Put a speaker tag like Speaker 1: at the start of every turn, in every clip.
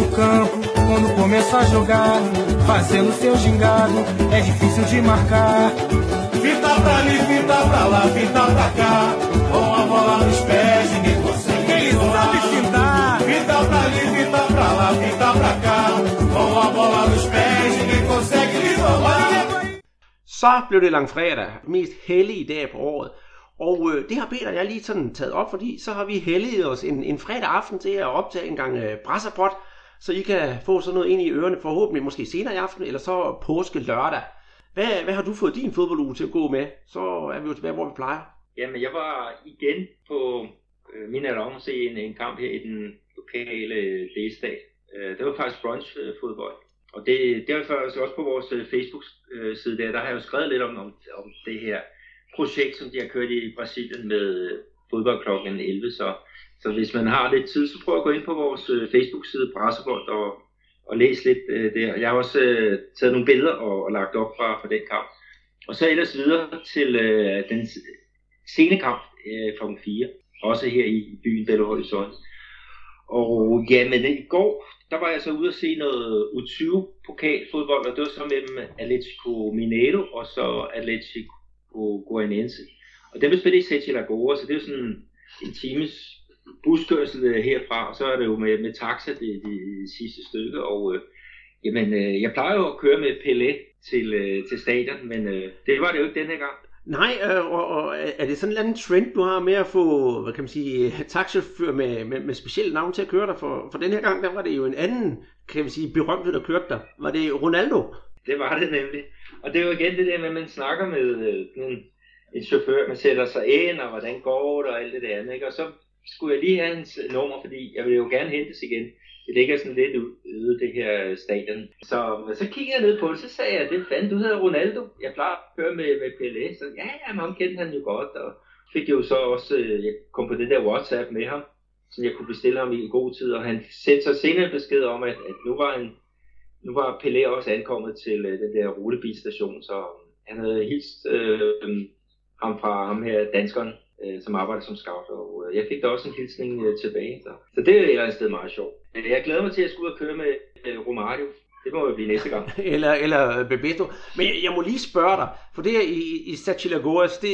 Speaker 1: no campo, quando começa a jogar, fazendo seu gingado, é difícil de marcar. Fita pra ali, fita pra lá, fita pra cá, com a bola nos pés, ninguém consegue. Ele sabe fintar. Fita pra ali, fita pra lá, fita pra cá, com a bola nos pés, ninguém consegue lhe roubar.
Speaker 2: Så blev det langfredag, mest hellige dag på året. Og øh, det har Peter og jeg lige sådan taget op, fordi så har vi helliget os en, en fredag aften til at optage en gang øh, brasserpot, så I kan få sådan noget ind i ørerne forhåbentlig måske senere i aften, eller så påske lørdag. Hvad, hvad har du fået din fodbolduge til at gå med? Så er vi jo tilbage, hvor vi plejer.
Speaker 3: Jamen, jeg var igen på øh, min annonce at se en, en kamp her i den lokale øh, delstat. Øh, det var faktisk brunch-fodbold. Øh, Og det, det var faktisk også på vores øh, Facebook-side der, der har jeg jo skrevet lidt om, om, om det her projekt, som de har kørt i Brasilien med fodboldklokken 11. Så, så hvis man har lidt tid, så prøv at gå ind på vores øh, Facebook-side Brassebold og, og læs lidt øh, der. Jeg har også øh, taget nogle billeder og, og lagt op fra, fra den kamp. Og så ellers videre til øh, den sene kamp øh, kl. 4, også her i byen Belo Horizonte. Og ja, men øh, i går, der var jeg så ude at se noget U20 pokalfodbold, og det var så mellem Atletico Mineiro og så Atletico Goianense. Og det blev spillet i Sete Lagoa, så det er sådan en times buskørsel herfra, og så er det jo med, med taxa det, det sidste stykke, og øh, jamen, øh, jeg plejer jo at køre med Pelé til, øh, til stadion, men øh, det var det jo ikke denne gang.
Speaker 2: Nej, øh, og, og er det sådan en eller anden trend, du har med at få, hvad kan man sige, taxachauffør med, med, med specielle navn til at køre dig? For, for den her gang, der var det jo en anden, kan vi sige, berømthed, der kørte dig. Var det Ronaldo?
Speaker 3: Det var det nemlig. Og det er jo igen det der med, at man snakker med øh, en, en chauffør, man sætter sig ind, og hvordan går det, og alt det der andet. Ikke? Og så skulle jeg lige have hans øh, nummer, fordi jeg ville jo gerne hentes igen. Det ligger sådan lidt ude, det her øh, stadion. Så, så kiggede jeg ned på det, så sagde jeg, det fanden, du hedder Ronaldo. Jeg plejer at køre med, med Pelé. Så ja, ja, men ham kendte han jo godt. Og fik jo så også, øh, jeg kom på det der WhatsApp med ham, så jeg kunne bestille ham i en god tid. Og han sendte så senere besked om, at, at nu var han nu var Pelé også ankommet til øh, den der rutebilstation, så han havde hilst øh, ham fra ham her, danskeren, øh, som arbejder som scout, og øh, jeg fik da også en hilsning øh, tilbage. Så. så det er et eller andet sted meget sjovt. Jeg glæder mig til at skulle ud og køre med øh, Romario. Det må jo blive næste gang.
Speaker 2: eller, eller øh, Bebeto. Men jeg, jeg må lige spørge dig, for det her i, i Sachilagoas, det,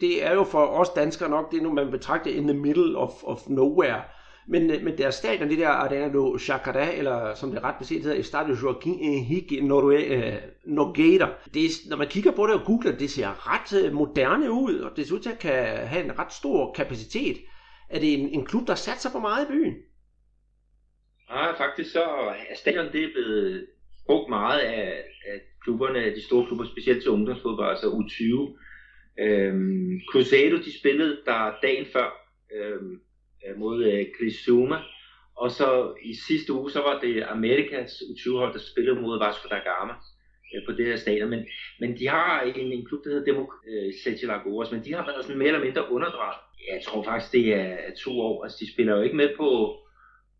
Speaker 2: det er jo for os danskere nok det, nu man betragter in the middle of, of nowhere. Men, øh, men deres stadion, det der Arena do Chacará, eller som det ret beset hedder, Estadio Joaquim Henrique øh, Nogueira, det er, når man kigger på det og googler, det ser ret øh, moderne ud, og det ser ud til at kan have en ret stor kapacitet. Er det en, en klub, der satser på meget i byen?
Speaker 3: Nej, faktisk så er stadion det er blevet brugt meget af, af klubberne, de store klubber, specielt til ungdomsfodbold, altså U20. Øhm, Cruzeiro, de spillede der dagen før, øhm, Øh, mod øh, Zuma. Og så i sidste uge, så var det Amerikas U20-hold, der spillede mod Vasco da Gama øh, på det her stadion. Men, men de har en, en klub, der hedder Demo øh, Lagoas, men de har været sådan mere eller mindre underdrejet. Jeg tror faktisk, det er to år. Altså, de spiller jo ikke med på,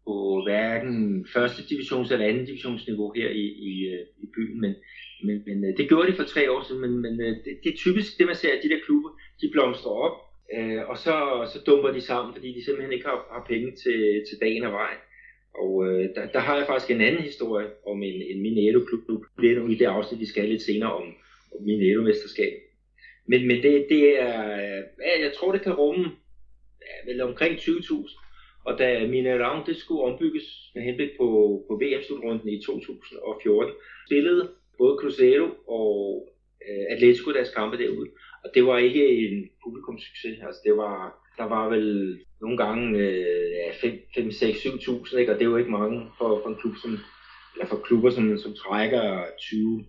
Speaker 3: på hverken første divisions- eller anden divisionsniveau her i, i, øh, i byen, men, men, men øh, det gjorde de for tre år siden, men, men øh, det, det er typisk det, man ser, at de der klubber, de blomstrer op, Øh, og så, så dumper de sammen, fordi de simpelthen ikke har, har penge til, til dagen og vejen. Og øh, der, der har jeg faktisk en anden historie om en, en Mineto-klub. nu, Det i det afsnit, vi skal lidt senere om, om Mineto-mesterskab. Men, men det, det er, ja, jeg tror det kan rumme ja, vel omkring 20.000. Og da Mineirão det skulle ombygges med henblik på, på VM-slutrunden i 2014, spillede både Cruzeiro og øh, Atletico deres kampe derude. Og det var ikke en publikumssucces. Altså det var, der var vel nogle gange øh, ja, 5, 6, 7.000, ikke? og det er jo ikke mange for, for en klub som, eller for klubber, som, som trækker 20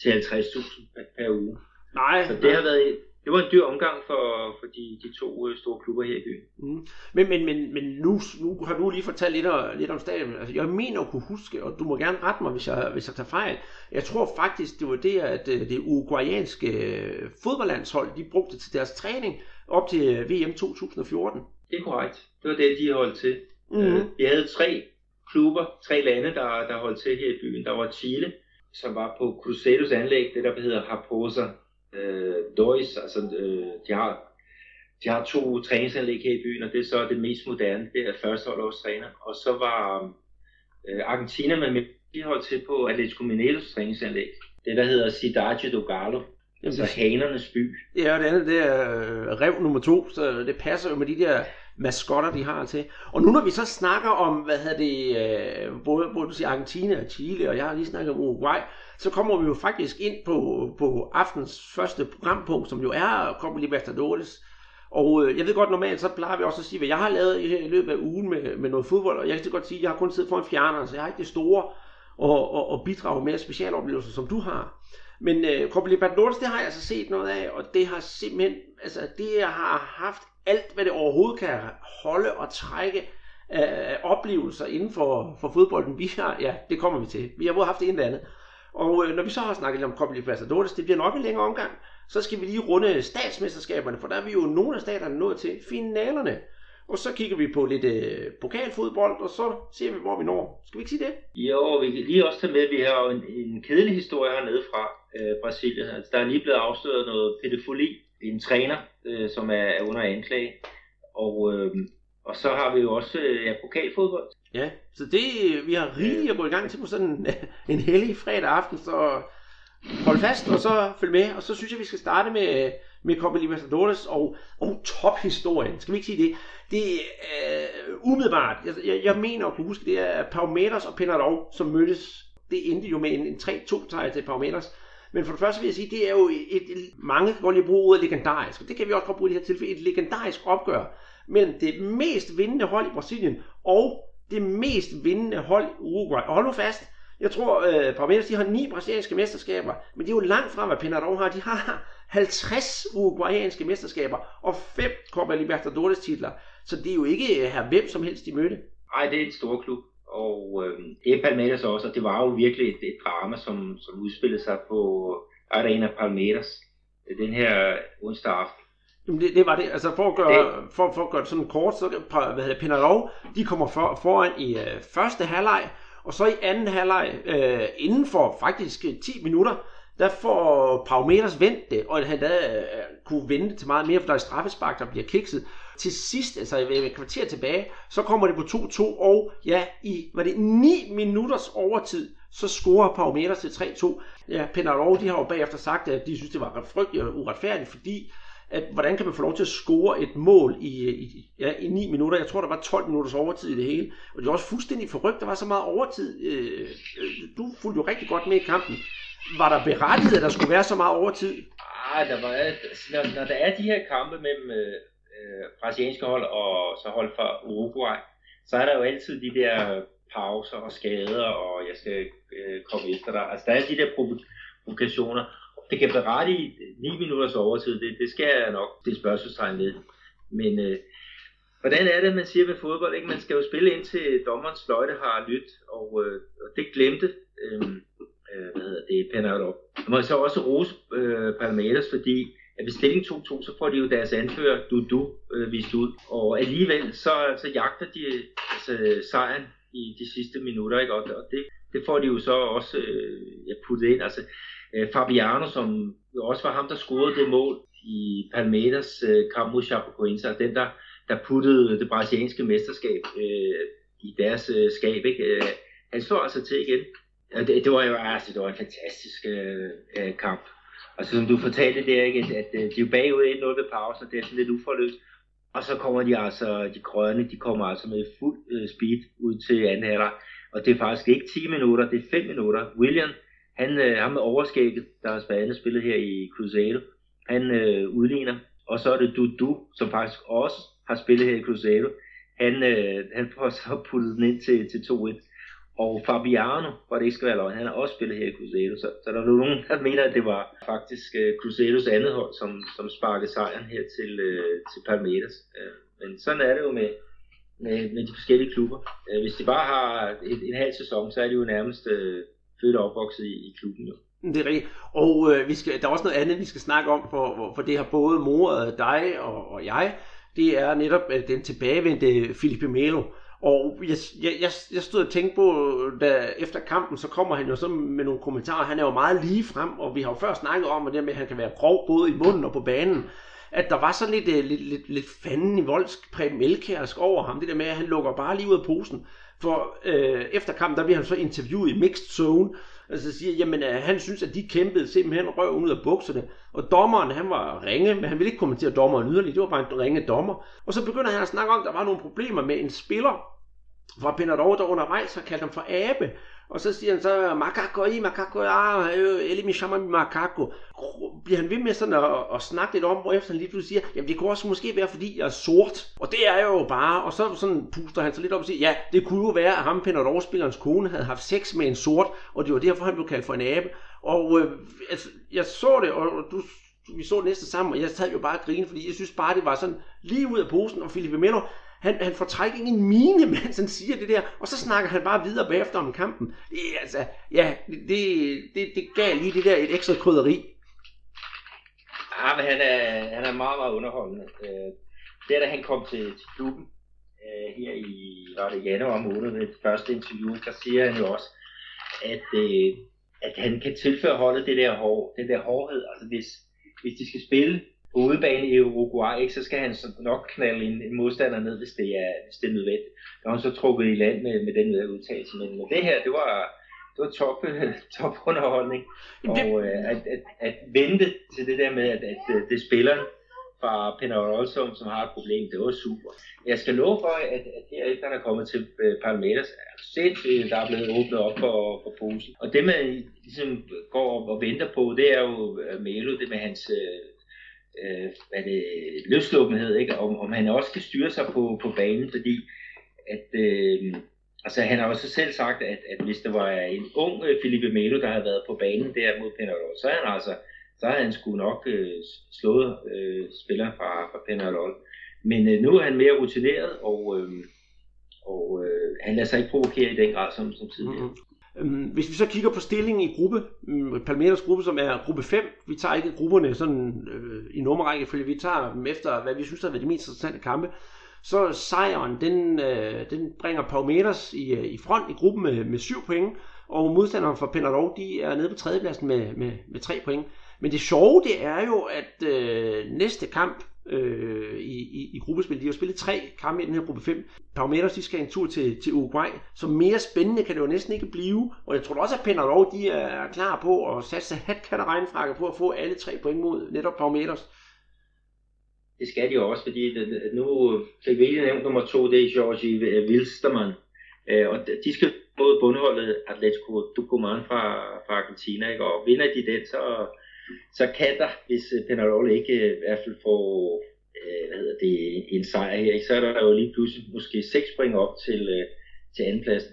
Speaker 3: til 50.000 per, per uge.
Speaker 2: Nej,
Speaker 3: så det har været, det var en dyr omgang for, for de, de to øh, store klubber her i byen.
Speaker 2: Mm. Men, men, men, men nu, nu har du lige fortalt lidt, lidt om stadion. Altså, jeg mener at kunne huske, og du må gerne rette mig, hvis jeg, hvis jeg tager fejl. Jeg tror faktisk, det var det, at øh, det uruguayanske øh, fodboldlandshold, de brugte til deres træning op til VM 2014.
Speaker 3: Det er korrekt. Det var det, de holdt til. Mm. Vi havde tre klubber, tre lande, der, der holdt til her i byen. Der var Chile, som var på Crusados anlæg, det der hedder Harposa øh, Dois, altså øh, de har de har to træningsanlæg her i byen, og det er så det mest moderne, det er førsteholdårs træner. Og så var øh, Argentina med mit hold til på Atletico Mineiros træningsanlæg. Det der hedder Cidade do Galo. Altså hanernes by.
Speaker 2: Ja, og det andet, det er øh, rev nummer to, så det passer jo med de der maskotter, de har til. Og nu når vi så snakker om, hvad hedder det, øh, både, både du siger Argentina og Chile, og jeg har lige snakket om Uruguay, så kommer vi jo faktisk ind på, på aftens første programpunkt, som jo er Copa Libertadores. Og øh, jeg ved godt, normalt så plejer vi også at sige, hvad jeg har lavet i, løbet af ugen med, med noget fodbold, og jeg kan godt sige, at jeg har kun siddet foran fjerneren, så jeg har ikke det store og, og, og bidrage med specialoplevelser, som du har. Men øh, Copa Libertadores, det har jeg altså set noget af, og det har simpelthen, altså det har haft alt, hvad det overhovedet kan holde og trække af oplevelser inden for, for fodbolden. Vi har, ja, det kommer vi til. Vi har både haft det ene eller andet. Og øh, når vi så har snakket lidt om Copa Libertadores, det bliver nok en længere omgang, så skal vi lige runde statsmesterskaberne, for der er vi jo nogle af staterne nået til finalerne. Og så kigger vi på lidt øh, pokalfodbold, og så ser vi, hvor vi når. Skal vi ikke sige det?
Speaker 3: Jo, vi kan lige også tage med, at vi har en, en kedelig historie hernede fra øh, Brasilien. Altså, der er lige blevet afsløret noget pædofili. En træner, øh, som er, er under anklage. Og, øh, og så har vi jo også øh, ja, pokalfodbold.
Speaker 2: Ja, så det, vi har rigeligt at gå i gang til på sådan en, hellig fredag aften, så hold fast, og så følg med. Og så synes jeg, vi skal starte med, med Copa Libertadores og, og tophistorien. Skal vi ikke sige det? Det er uh, umiddelbart, jeg, jeg, jeg mener at kunne huske, det er Paumeters og Penarov, som mødtes. Det endte jo med en, en 3-2 sejr til Paumeters. Men for det første vil jeg sige, det er jo et, et mange kan godt lide at bruge ordet legendarisk, og det kan vi også godt bruge i det her tilfælde, et legendarisk opgør mellem det mest vindende hold i Brasilien og det mest vindende hold i Uruguay. Og hold nu fast, jeg tror, øh, Palmeiras, de har ni brasilianske mesterskaber, men det er jo langt fra, hvad Penarol har. De har 50 uruguayanske mesterskaber og 5 Copa Libertadores titler. Så det er jo ikke øh, her hvem som helst, de mødte.
Speaker 3: Nej, det er en stor klub. Og øh, det Palmeiras også, og det var jo virkelig et, et drama, som, som udspillede sig på Arena Palmeiras den her onsdag aften.
Speaker 2: Jamen det, det var det. Altså for at gøre, det. for, for at gøre det sådan kort, så hvad hedder Penarol, de kommer for, foran i øh, første halvleg, og så i anden halvleg, øh, inden for faktisk 10 øh, minutter, der får Paumeters vendt det, og han da øh, kunne vente til meget mere, for der er straffespark, der bliver kikset. Til sidst, altså et kvarter tilbage, så kommer det på 2-2, og ja, i var det 9 minutters overtid, så scorer Paumeters til 3-2. Ja, Penarol, de har jo bagefter sagt, at de synes, det var frygteligt og uretfærdigt, fordi at hvordan kan man få lov til at score et mål i, i, ja, i 9 minutter? Jeg tror, der var 12 minutters overtid i det hele. Og det var også fuldstændig forrygt, der var så meget overtid. Øh, øh, du fulgte jo rigtig godt med i kampen. Var der berettiget, at der skulle være så meget overtid?
Speaker 3: Ah, der var, altså, når, når der er de her kampe mellem øh, øh, brasilianske hold og så hold fra Uruguay, så er der jo altid de der pauser og skader, og jeg skal øh, komme efter dig. Altså der er de der provokationer det kan berettige 9 minutters overtid, det, det skal jeg nok det spørgsmålstegn ved. Men øh, hvordan er det, man siger ved fodbold? Ikke? Man skal jo spille ind til dommerens fløjte har lyttet, og, øh, og det glemte øh, øh, hvad hedder det, Penardo. Jeg må så også rose øh, Palmeiras, fordi at ved stilling 2-2, så får de jo deres anfører du-du øh, vist ud. Og alligevel, så, så jagter de altså, sejren i de sidste minutter, ikke? Og, og det, det får de jo så også øh, ja, puttet ind. Altså, øh, Fabiano, som jo også var ham, der scorede det mål i Palmeiras øh, kamp mod Chapecoense, den der, der puttede det brasilianske mesterskab øh, i deres øh, skab. Ikke? Øh, han står altså til igen. Det, det, var jo altså, det var en fantastisk øh, øh kamp. Og så som du fortalte der, ikke, at, øh, de er bagud 1-0 ved pause, og det er sådan lidt uforløst. Og så kommer de altså, de grønne, de kommer altså med fuld øh, speed ud til anden halvleg. Og det er faktisk ikke 10 minutter, det er 5 minutter. William han, han ham med overskægget, der har spillet spillet her i Cruzeiro, han øh, udligner. Og så er det Dudu, som faktisk også har spillet her i Cruzeiro. Han, øh, han får så puttet den ind til, til 2-1. Og Fabiano, for det ikke skal være løgn, han har også spillet her i Cruzeiro. Så, så der er nogen, der mener, at det var faktisk uh, Cruzeiros andet hold, som, som sparkede sejren her til, uh, til Palmeiras. Uh, men sådan er det jo med, med, med de forskellige klubber. Uh, hvis de bare har et, en halv sæson, så er de jo nærmest uh, født og opvokset i, i klubben. Jo.
Speaker 2: Det er rigtigt. Og øh, vi skal, der er også noget andet, vi skal snakke om, for, for det har både moret dig og, og jeg. Det er netop den tilbagevendte Filipe Melo. Og jeg, jeg, jeg, jeg stod og tænkte på, da efter kampen, så kommer han jo så med nogle kommentarer. Han er jo meget lige frem, og vi har jo før snakket om, at det med, at han kan være grov både i munden og på banen. at der var sådan lidt, øh, lidt, lidt, lidt fanden i voldsk præmelkærsk over ham. Det der med, at han lukker bare lige ud af posen. For øh, efter kampen, der bliver han så interviewet i mixed zone, og så siger, jamen øh, han synes, at de kæmpede simpelthen røven ud af bukserne. Og dommeren, han var ringe, men han ville ikke kommentere dommeren yderligere. Det var bare en ringe dommer. Og så begynder han at snakke om, at der var nogle problemer med en spiller fra Penarol, der undervejs har kaldt ham for abe. Og så siger han så, makako i, makako, ah, øh, eller mi chama macaco. Bliver han ved med sådan at, at snakke lidt om, efter han lige pludselig siger, jamen det kunne også måske være, fordi jeg er sort. Og det er jo bare, og så sådan puster han så lidt op og siger, ja, det kunne jo være, at ham Penarol-spillerens kone havde haft sex med en sort, og det var derfor, han blev kaldt for en abe. Og øh, altså, jeg så det, og du vi så det næste sammen, og jeg sad jo bare og grine, fordi jeg synes bare, det var sådan lige ud af posen, og Felipe Melo, han, han får træk ingen mine, mens han siger det der, og så snakker han bare videre bagefter om kampen. Det altså, ja, det, det, det gav lige det der et ekstra krydderi.
Speaker 3: Ja, men han er, han er meget, meget underholdende. Øh, det er da han kom til, til klubben øh, her i, var det januar måned, ved det første interview, der siger han jo også, at, øh, at han kan tilføre holdet det der, hår, det der hårdhed. Altså hvis, hvis de skal spille udebane i Uruguay, ikke, så skal han så nok knalde en, en modstander ned, hvis det er, hvis det er nødvendigt. Der har han så trukket i land med, med den der udtalelse. Men, men det her, det var, det var top, top underholdning. Og øh, at, at, at, vente til det der med, at, at, at det spiller fra Penarol, som, som har et problem, det var super. Jeg skal love for, at, at herefter han er kommet til Palmeiras, er sindssygt, der er blevet åbnet op for, for posen. Og det man ligesom går og venter på, det er jo uh, Melo, det med hans uh, øh, hvad det, løsluppenhed, ikke? Om, om han også kan styre sig på, på banen, fordi at, øh, altså, han har også selv sagt, at, at hvis der var en ung øh, Felipe Melo, der havde været på banen der mod Penarol, så havde han altså så havde han sgu nok øh, slået øh, spilleren fra, fra Penarol. Men øh, nu er han mere rutineret, og, øh, og øh, han lader sig ikke provokere i den grad som, som tidligere. Mm-hmm.
Speaker 2: Øhm, hvis vi så kigger på stillingen i gruppe, mm, Palmeiras gruppe, som er gruppe 5, vi tager ikke grupperne sådan øh, i nummerrække, fordi vi tager dem efter, hvad vi synes er de mest interessante kampe, så sejren, den, øh, den bringer Palmeiras i, øh, i front i gruppen med, med 7 point, og modstanderen for Penarol, de er nede på tredjepladsen med, med, med 3 point. Men det sjove, det er jo, at øh, næste kamp, øh, i, i, i gruppespil. De har spillet tre kampe i den her gruppe 5. Palmeiras, de skal en tur til, til Uruguay, så mere spændende kan det jo næsten ikke blive. Og jeg tror også, at Penarol, de er klar på at satse hat, kat og regnfrakke på at få alle tre point mod netop Palmeiras.
Speaker 3: Det skal de jo også, fordi nu fik vi nævnt nummer to, det er Georgi Wilstermann. Øh, og de skal både bundholdet Atletico Tucumán fra, fra Argentina, ikke? og vinder de den, så, så kan der, hvis øh, Penarol ikke øh, i hvert fald får øh, hvad hedder det, en sejr her, så er der jo lige pludselig måske 6 point op til, til andenpladsen.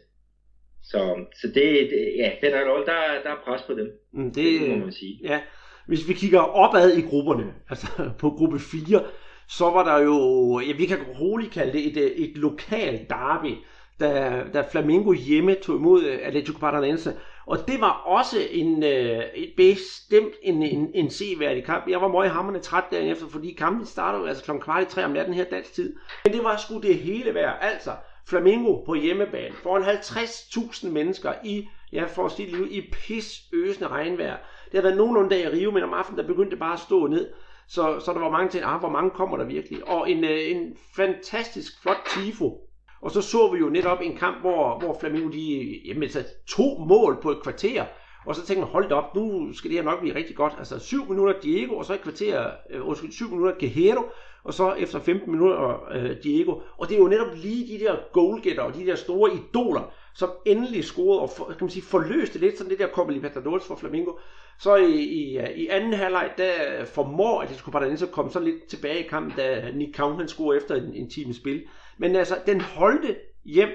Speaker 3: Så, så det, ja, Penarol, der, der er pres på dem.
Speaker 2: Mm, det, det må man sige. Ja. Hvis vi kigger opad i grupperne, altså på gruppe 4, så var der jo, ja, vi kan roligt kalde det et, et lokalt derby, da, da Flamingo hjemme tog imod Atletico Paranaense. Og det var også en, øh, et bestemt en, en, en seværdig kamp. Jeg var meget hammerne træt dagen efter, fordi kampen startede altså kl. kvart i tre om natten her dansk tid. Men det var sgu det hele værd. Altså, Flamingo på hjemmebane foran 50.000 mennesker i, ja, for at sige det i pis øsende regnvejr. Det havde været nogenlunde dag i Rio, men om aftenen der begyndte det bare at stå ned. Så, så der var mange ting, ah, hvor mange kommer der virkelig? Og en, øh, en fantastisk flot tifo og så så vi jo netop en kamp, hvor, hvor Flamengo de, jamen, så to mål på et kvarter. Og så tænkte man, hold op, nu skal det her nok blive rigtig godt. Altså 7 minutter Diego, og så et kvarter, øh, undskyld, 7 minutter Guerrero, og så efter 15 minutter øh, Diego. Og det er jo netop lige de der goalgetter og de der store idoler, som endelig scorede og for, kan man sige, forløste lidt sådan det der Copa Libertadores for Flamengo. Så i, i, i anden halvleg, der formår Atletico Paranaense at komme sådan lidt tilbage i kampen, da Nick Count han scorer efter en, en time spil. Men altså, den holdte hjem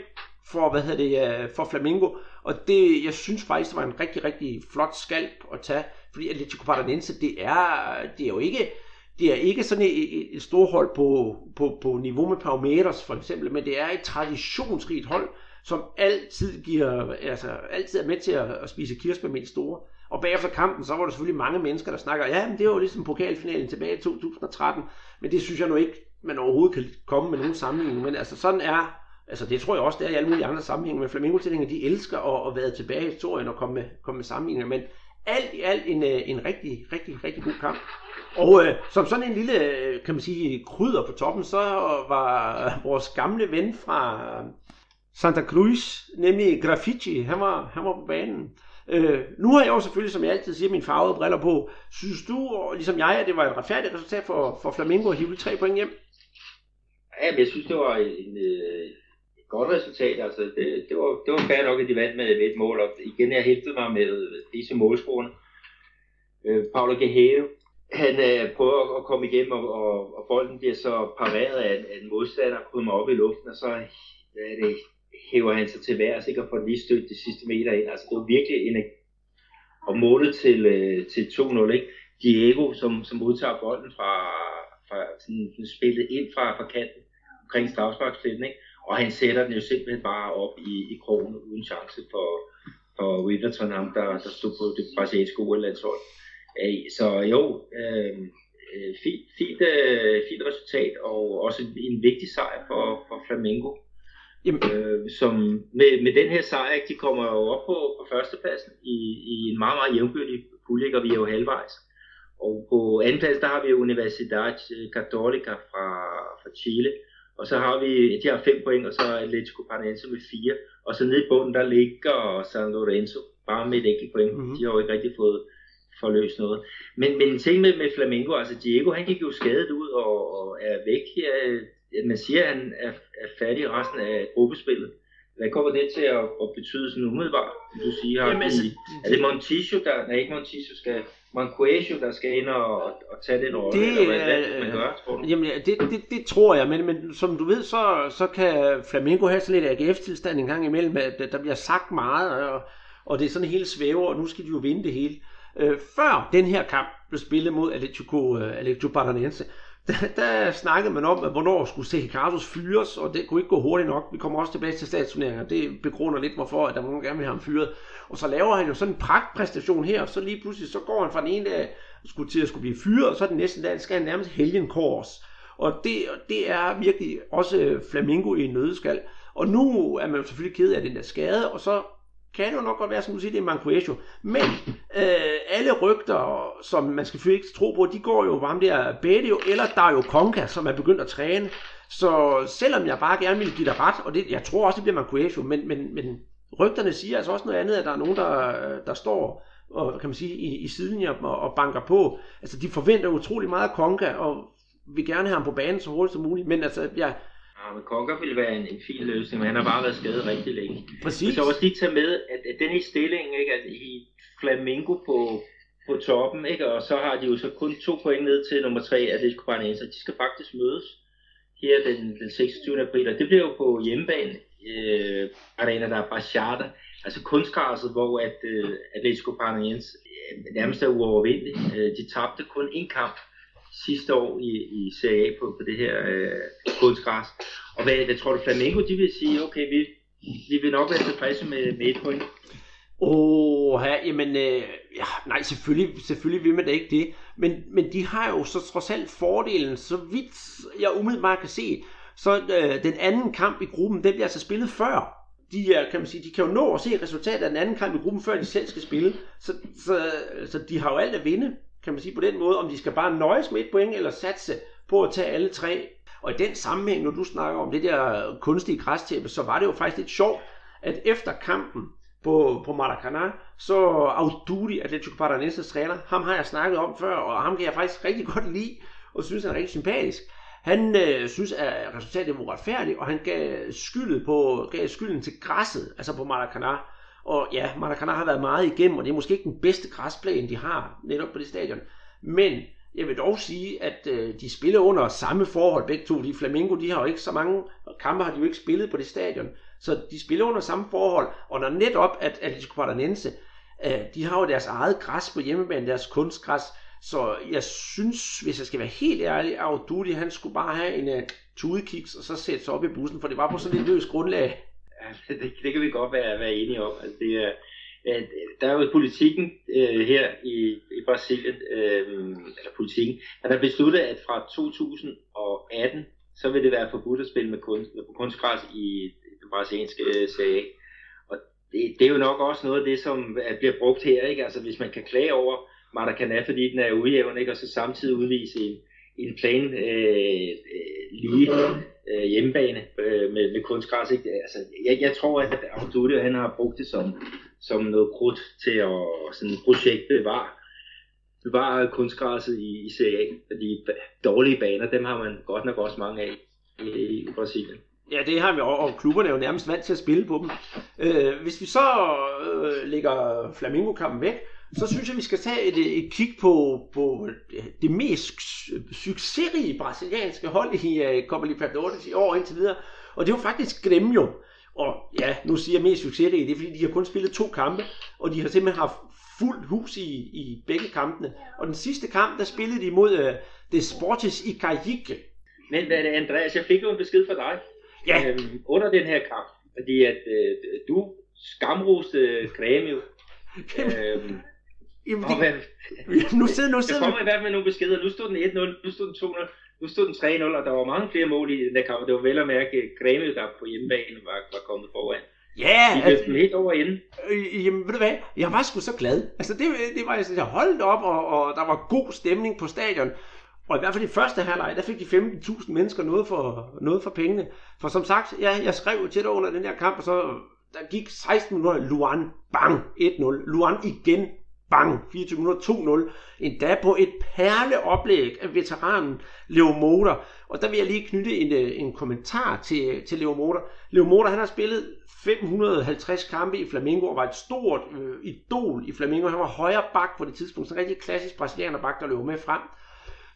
Speaker 2: for, hvad hedder det, øh, for Flamingo, og det, jeg synes faktisk, det var en rigtig, rigtig flot skalp at tage, fordi Atletico Paranaense, det er, det er jo ikke, det er ikke sådan et, et stort hold på, på, på niveau med Palmeiras for eksempel, men det er et traditionsrigt hold, som altid giver, altså altid er med til at, at spise kirsebær med store. Og bagefter kampen, så var der selvfølgelig mange mennesker, der snakker, ja, men det var jo ligesom pokalfinalen tilbage i 2013, men det synes jeg nu ikke, man overhovedet kan komme med nogen sammenligning. Men altså sådan er, altså det tror jeg også, det er i alle mulige andre sammenhænge, men Flamingo de elsker at, at være tilbage i historien og komme med, komme med sammenligninger, men alt i alt en, øh, en rigtig, rigtig, rigtig god kamp. Og øh, som sådan en lille, øh, kan man sige, krydder på toppen, så var vores gamle ven fra øh, Santa Cruz, nemlig Graffiti, han var, han var på banen. Øh, nu har jeg jo selvfølgelig, som jeg altid siger, mine farvede briller på. Synes du, og ligesom jeg, at det var et retfærdigt resultat for, for Flamingo at hive tre point hjem?
Speaker 3: Ja, men jeg synes, det var en, øh, et godt resultat. Altså, det, det, var, det var fair nok, at de vandt med, med et mål. Og igen, jeg hæftede mig med disse målscorerne. Øh, Paulo Guerrero, han øh, prøver at komme igennem, og, og, og bolden bliver så pareret af, af en modstander, kommer op i luften, og så hvad er det, hæver han sig til værs, ikke, og får lige stødt de sidste meter ind. Altså, det var virkelig en og målet til, øh, til 2-0, ikke? Diego, som, som modtager bolden fra, fra sådan, spillet ind fra, fra kanten omkring strafsparkspladsen, ikke? Og han sætter den jo simpelthen bare op i, i krogen uden chance for, for Wiverton, ham der, der stod på det brasilianske OL-landshold. Så jo, øh, fint, fint, øh, fint resultat, og også en vigtig sejr for, for Flamengo. Jamen. Øh, som med, med den her sejr, de kommer jo op på, på førstepladsen i, i en meget, meget jævnbyrdig pulje, og vi er jo halvvejs. Og på anden plads, der har vi Universidad Católica fra, fra Chile, og så har vi, de har fem point, og så Atletico Paranaense med fire. Og så nede i bunden, der ligger San Lorenzo, bare med et enkelt point. Mm-hmm. De har jo ikke rigtig fået forløst noget. Men, men en ting med, med Flamengo, altså Diego, han gik jo skadet ud og, og er væk her. Man siger, at han er, er færdig resten af gruppespillet. Hvad kommer det til at, at betyde sådan umiddelbart? Du siger, Jamen, altså, er det Montijo, der, nej ikke Montijo, skal, Manquesio, der skal ind og, og tage den rolle, det, eller hvad, hvad man gør, tror du?
Speaker 2: Jamen, det, det, det tror jeg, men, men som du ved, så, så kan Flamengo have sådan lidt AGF-tilstand en gang imellem, at der bliver sagt meget, og, og det er sådan helt svæver, og nu skal de jo vinde det hele. Øh, før den her kamp blev spillet mod Atletico, uh, Atletico Paranaense, der, der snakkede man om, at hvornår skulle Sergio Carlos fyres, og det kunne ikke gå hurtigt nok. Vi kommer også tilbage til statsturneringer. Det begrunder lidt, hvorfor at der var nogen, gerne vil have ham fyret. Og så laver han jo sådan en pragtpræstation her, og så lige pludselig, så går han fra den ene dag skulle til at skulle blive fyret, og så den næste dag skal han nærmest helgenkors. Og det, det er virkelig også øh, Flamingo i en nødeskal. Og nu er man jo selvfølgelig ked af den der skade, og så kan det jo nok godt være, som du siger, det er Manquesio. Men øh, alle rygter, som man skal ikke tro på, de går jo varmt der Bedio eller Dario Conca, som er begyndt at træne. Så selvom jeg bare gerne vil give dig ret, og det, jeg tror også, det bliver Manquesio, men, men, men rygterne siger altså også noget andet, at der er nogen, der, der står og, kan man sige, i, i siden og, og banker på. Altså, de forventer utrolig meget af Conca, og vil gerne have ham på banen så hurtigt som muligt, men altså, jeg,
Speaker 3: Ja, men Konker ville være en, en fin løsning, men han har bare været skadet rigtig længe.
Speaker 2: Præcis.
Speaker 3: Så også lige tage med, at, at den i stillingen, ikke, at i Flamingo på, på toppen, ikke, og så har de jo så kun to point ned til nummer tre, at det Paranaense, de skal faktisk mødes her den, den 26. april, og det bliver jo på hjemmebane, øh, arena, der er Bachata, altså kunstgræsset, hvor at, øh, Atletico Paranaense øh, nærmest er uovervindelig. Øh, de tabte kun én kamp sidste år i, i Serie A på, på det her øh, kunstgræs. Og hvad, hvad tror du, Flamengo de vil sige, okay, vi, vi vil nok være tilfredse med, med et point?
Speaker 2: Åh, ja, jamen, øh, ja, nej, selvfølgelig, selvfølgelig vil man da ikke det. Men, men de har jo så trods alt fordelen, så vidt jeg umiddelbart kan se, så øh, den anden kamp i gruppen, den bliver altså spillet før. De, er, kan man sige, de kan jo nå at se resultatet af den anden kamp i gruppen, før de selv skal spille. Så, så, så de har jo alt at vinde kan man sige på den måde, om de skal bare nøjes med et point, eller satse på at tage alle tre. Og i den sammenhæng, når du snakker om det der kunstige græstæppe, så var det jo faktisk lidt sjovt, at efter kampen på, på Maracanã, så Auduri, Atletico Paranaenses træner, ham har jeg snakket om før, og ham kan jeg faktisk rigtig godt lide, og synes han er rigtig sympatisk. Han øh, synes, at resultatet var uretfærdigt, og han gav, skylden, på, gav skylden til græsset, altså på Maracanã. Og ja, Maracanã har været meget igennem, og det er måske ikke den bedste græsplæne, de har netop på det stadion. Men jeg vil dog sige, at øh, de spiller under samme forhold begge to. De Flamingo, de har jo ikke så mange kampe, har de jo ikke spillet på det stadion. Så de spiller under samme forhold. Og når netop, at Atletico Paranaense, øh, de har jo deres eget græs på hjemmebane, deres kunstgræs. Så jeg synes, hvis jeg skal være helt ærlig, at Dudi, han skulle bare have en uh, tudekiks, og så sætte sig op i bussen, for det var på sådan et løst grundlag.
Speaker 3: Altså, det, det kan vi godt være, være enige om. Altså, det er, der er jo politikken øh, her i, i Brasilien, øh, eller politikken, at der besluttet, at fra 2018, så vil det være forbudt at spille med kunst, på kunstgræs i den brasilianske øh, serie. Og det, det er jo nok også noget af det, som øh, bliver brugt her, ikke? Altså hvis man kan klage over Maracanã, fordi den er ujævn, ikke? og så samtidig udvise en, en plan øh, øh, lige øh, hjemmebane øh, med, med kunstgræs. Ikke? Altså, jeg, jeg tror, at Audute, han har brugt det som, som noget krudt til at sådan projekt bevare, bevare kunstgræsset i, i CA. Fordi dårlige baner, dem har man godt nok også mange af i, i Brasilien.
Speaker 2: Ja, det har vi, og klubberne er jo nærmest vant til at spille på dem. Øh, hvis vi så øh, lægger Flamingo-kampen væk, så synes jeg, vi skal tage et, et kig på, på det mest succesrige brasilianske hold i uh, Copa Libertadores i år indtil videre. Og det var faktisk Grêmio. Og ja, nu siger jeg mest succesrige, det er fordi, de har kun spillet to kampe, og de har simpelthen haft fuldt hus i, i begge kampene. Og den sidste kamp, der spillede de mod uh, Desportes i Cajique.
Speaker 3: Men hvad er det, Andreas? Jeg fik jo en besked fra dig
Speaker 2: ja.
Speaker 3: øhm, under den her kamp, fordi at øh, du skamroste Grêmio. øhm,
Speaker 2: Jamen, det, nu sidder, nu sidder
Speaker 3: der kommer i hvert fald nogle beskeder. Nu stod den 1-0, nu stod den 2-0, nu stod den 3-0, og der var mange flere mål i den der kamp. Det var vel at mærke, at Grêmio, der på hjemmebane var, var kommet foran.
Speaker 2: Ja,
Speaker 3: de altså, helt over inden.
Speaker 2: Øh, jamen, ved du hvad? Jeg var sgu så glad. Altså, det, det var jeg holdt op, og, og der var god stemning på stadion. Og i hvert fald i første halvleg, der fik de 15.000 mennesker noget for, noget for pengene. For som sagt, ja, jeg skrev til dig under den her kamp, og så der gik 16 minutter, Luan, bang, 1-0. Luan igen, bang, 24 minutter, 2-0. Endda på et perleoplæg af veteranen Leo Motor. Og der vil jeg lige knytte en, øh, en kommentar til, til Leo Motor. Leo Motor, han har spillet 550 kampe i Flamengo og var et stort øh, idol i Flamengo. Han var højre bak på det tidspunkt, sådan en rigtig klassisk brasilianer bak, der løb med frem.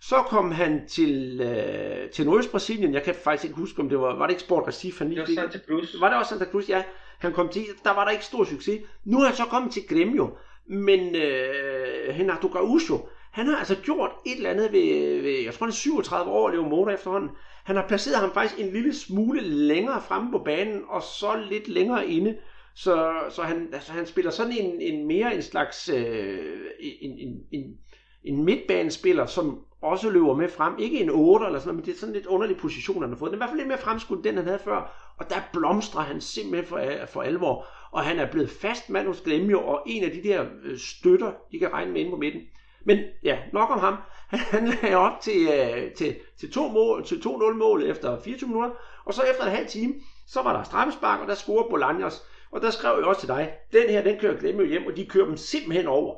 Speaker 2: Så kom han til, øh, til Nordøst-Brasilien. Jeg kan faktisk ikke huske, om det var, var det ikke Sport Recife?
Speaker 3: Han det var Santa Cruz.
Speaker 2: Var det også Santa Cruz, ja. Han kom til, der var der ikke stor succes. Nu er han så kommet til Gremio. Men øh, Renato Gaucho, han har altså gjort et eller andet ved, ved jeg tror han er 37 år og lever motor efterhånden. Han har placeret ham faktisk en lille smule længere fremme på banen, og så lidt længere inde. Så, så han, altså, han spiller sådan en, en mere en slags øh, en, en, en, en midtbanespiller, som også løber med frem. Ikke en 8 eller sådan noget, men det er sådan lidt underlig position, han har fået. Den er i hvert fald lidt mere fremskudt, den han havde før. Og der blomstrer han simpelthen for, for alvor. Og han er blevet fast mand hos Gremio, og en af de der øh, støtter, de kan regne med inde på midten. Men ja, nok om ham. Han lagde op til, øh, til, til, to mål, til 2-0 mål efter 24 minutter. Og så efter en halv time, så var der straffespark, og der scorede Bolaños. Og der skrev jeg også til dig, den her, den kører Gremio hjem, og de kører dem simpelthen over.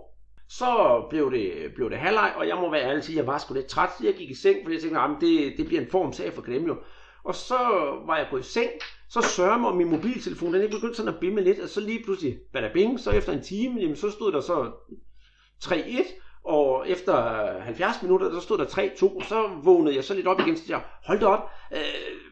Speaker 2: Så blev det, blev det halvleg, og jeg må være ærlig sige, at jeg var sgu lidt træt, så jeg gik i seng, fordi jeg tænkte, at det, det bliver en form sag for Gremio. Og så var jeg gået i seng, så sørger mig, min mobiltelefon, den er begyndt sådan at bimme lidt, og så lige pludselig, bada bing, så efter en time, jamen, så stod der så 3-1, og efter 70 minutter, så stod der 3-2, så vågnede jeg så lidt op igen, så jeg, hold da op, øh,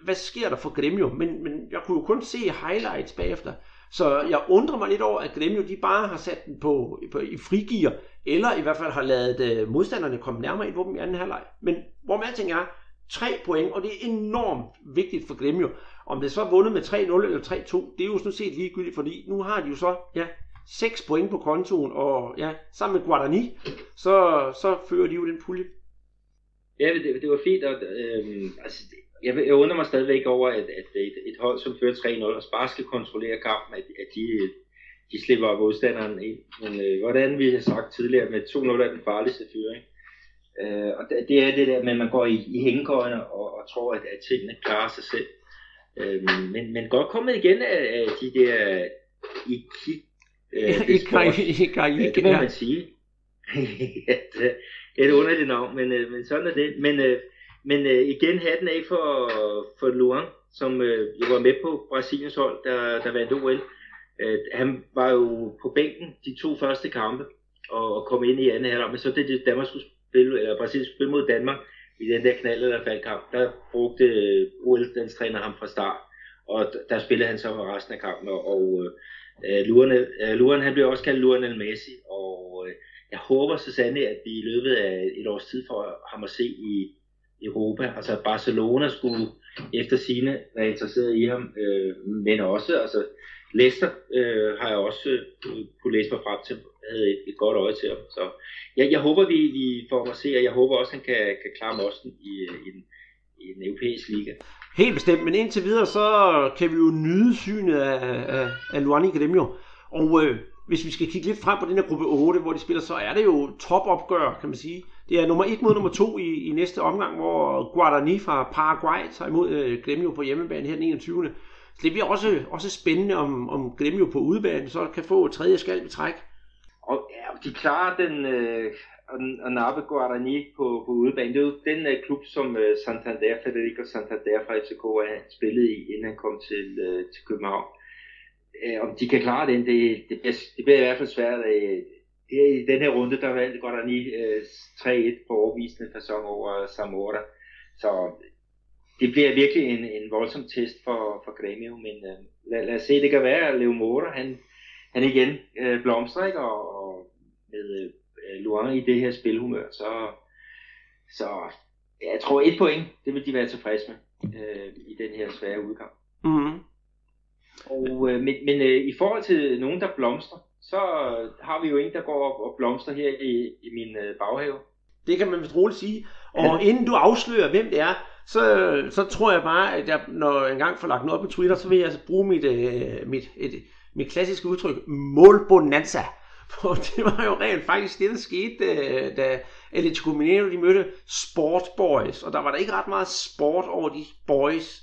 Speaker 2: hvad sker der for Gremio? Men, men jeg kunne jo kun se highlights bagefter. Så jeg undrer mig lidt over, at Gremio de bare har sat den på, på i frigear, eller i hvert fald har lavet øh, modstanderne komme nærmere ind på dem i anden halvleg. Men hvor man alting er, tre point, og det er enormt vigtigt for Gremio. Om det så er vundet med 3-0 eller 3-2, det er jo sådan set ligegyldigt, fordi nu har de jo så, ja, 6 point på kontoen, og ja, sammen med Guarani, så, så fører de jo den pulje.
Speaker 3: Ja, det, det var fint, og øh, altså, jeg, jeg undrer mig stadigvæk over, at, at et, et hold, som fører 3-0 og bare skal kontrollere kampen, at, at de, de slipper modstanderen ind. Men øh, hvordan vi har sagt tidligere, med 2-0 er den farligste fyring. Øh, og det, det er det der med, at man går i, i hængekøjene og, og tror, at, at tingene klarer sig selv. Øh, men, men godt kommet igen af, af de der i kig.
Speaker 2: Øh, det,
Speaker 3: må man sige. er et underligt navn, men, øh, men sådan er det. Men, øh, men øh, igen hatten af for, for Luan, som øh, jo var med på Brasiliens hold, der, der vandt OL. Øh, han var jo på bænken de to første kampe, og, og kom ind i anden halvleg, men så det, det Danmark skulle spille, eller Brasilien skulle spille mod Danmark, i den der knald eller faldkamp, der brugte øh, OL-dansk træner ham fra start, og der spillede han så for resten af kampen, og, og øh, Luren, øh, Luren, øh, han blev også kaldt Luren El Messi, og øh, jeg håber så sandelig, at vi i løbet af et års tid får ham at se i Europa. Altså Barcelona skulle efter sine være interesseret i ham, øh, men også, altså Leicester øh, har jeg også øh, kunne læse mig frem til, havde et, et godt øje til ham. Så jeg, jeg håber, vi, vi får ham at se, og jeg håber også, han kan, kan klare mosten i, i, en, i en europæisk liga.
Speaker 2: Helt bestemt, men indtil videre, så kan vi jo nyde synet af, af, af Luani Gremio. Og øh, hvis vi skal kigge lidt frem på den her gruppe 8, hvor de spiller, så er det jo topopgør, kan man sige. Det er nummer 1 mod nummer 2 i, i næste omgang, hvor Guarani fra Paraguay tager imod øh, Gremio på hjemmebane her den 21. Så det bliver også, også spændende, om, om Gremio på udebane så kan få tredje skal i træk.
Speaker 3: Og ja, de klarer den øh, at nappe Guarani på, på udebane. Det er jo den øh, klub, som øh, Santander, Federico Santander fra FCK er spillet i, inden han kom til, øh, til København. Øh, om de kan klare den, det, det, bliver, det bliver i hvert fald svært. Øh, i den her runde, der valgte Guarani øh, 3-1 på overvisende fasong over Zamora. Så det bliver virkelig en, en voldsom test for, for Grêmio, men øh, lad, lad os se, det kan være, at Leo Mora, han, han igen øh, blomstrer, ikke? Og, og med øh, Luan i det her spilhumør, så, så ja, jeg tror et point, det vil de være tilfredse med øh, i den her svære udkamp.
Speaker 2: Mm-hmm.
Speaker 3: Og, øh, men men øh, i forhold til nogen, der blomstrer, så har vi jo en, der går op og blomstrer her i, i min øh, baghave.
Speaker 2: Det kan man vist roligt sige. Og ja. inden du afslører, hvem det er, så, så tror jeg bare, at jeg, når jeg engang får lagt noget op på Twitter, så vil jeg altså bruge mit, øh, mit, et, mit klassiske udtryk, målbonanza. For det var jo rent faktisk det, der skete, øh, da, da Atletico Mineiro de mødte Sport Boys, og der var der ikke ret meget sport over de boys.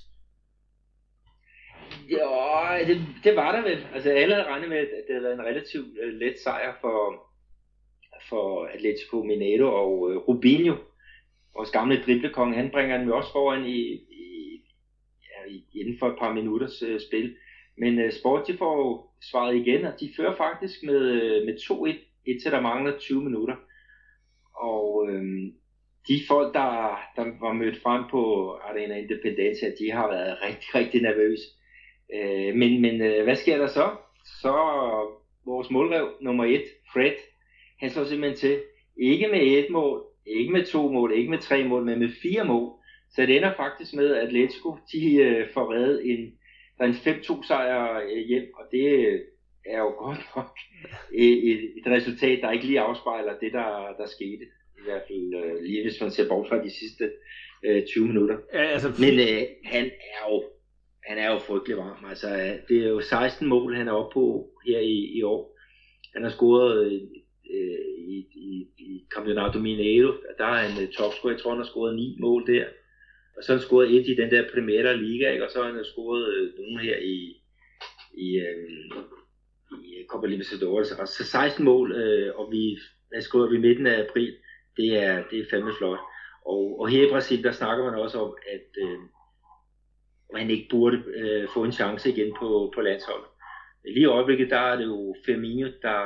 Speaker 3: Ja, det, det var der vel. Altså alle havde regnet med, at det havde været en relativt uh, let sejr for, for Atletico Mineiro og uh, Rubinho, vores gamle driblekonge, han bringer den jo også foran i, i, ja, inden for et par minutters uh, spil. Men uh, Sport de får jo svaret igen, og de fører faktisk med, øh, med 2-1, indtil der mangler 20 minutter. Og uh, de folk, der, der var mødt frem på Arena Independencia, de har været rigtig, rigtig nervøse. Øh, men men øh, hvad sker der så? Så vores målrev nummer et, Fred, han slår simpelthen til. Ikke med et mål, ikke med to mål, ikke med tre mål, men med fire mål. Så det ender faktisk med, at Atletico de øh, får reddet en, der er en 5-2 sejr øh, hjem, og det øh, er jo godt nok et, et, et resultat, der ikke lige afspejler det, der, der skete. I hvert fald øh, lige hvis man ser bort fra de sidste øh, 20 minutter.
Speaker 2: Ja, altså,
Speaker 3: Men øh, han er jo han er jo frygtelig varm. Altså, det er jo 16 mål, han er oppe på her i, i år. Han har scoret øh, i, i, i Campeonato Mineiro, der er han topscorer. Jeg tror, han har scoret 9 mål der. Og så har han scoret et i den der Primera Liga, ikke? og så har han scoret øh, nogle her i, i, øhm, øh, i Copa Libertadores. Og så 16 mål, øh, og vi er skrevet i midten af april. Det er, det er fandme flot. Og, og her i Brasilien, der snakker man også om, at øh, man ikke burde øh, få en chance igen på, på landsholdet. Lige i øjeblikket, der er det jo Firmino, der,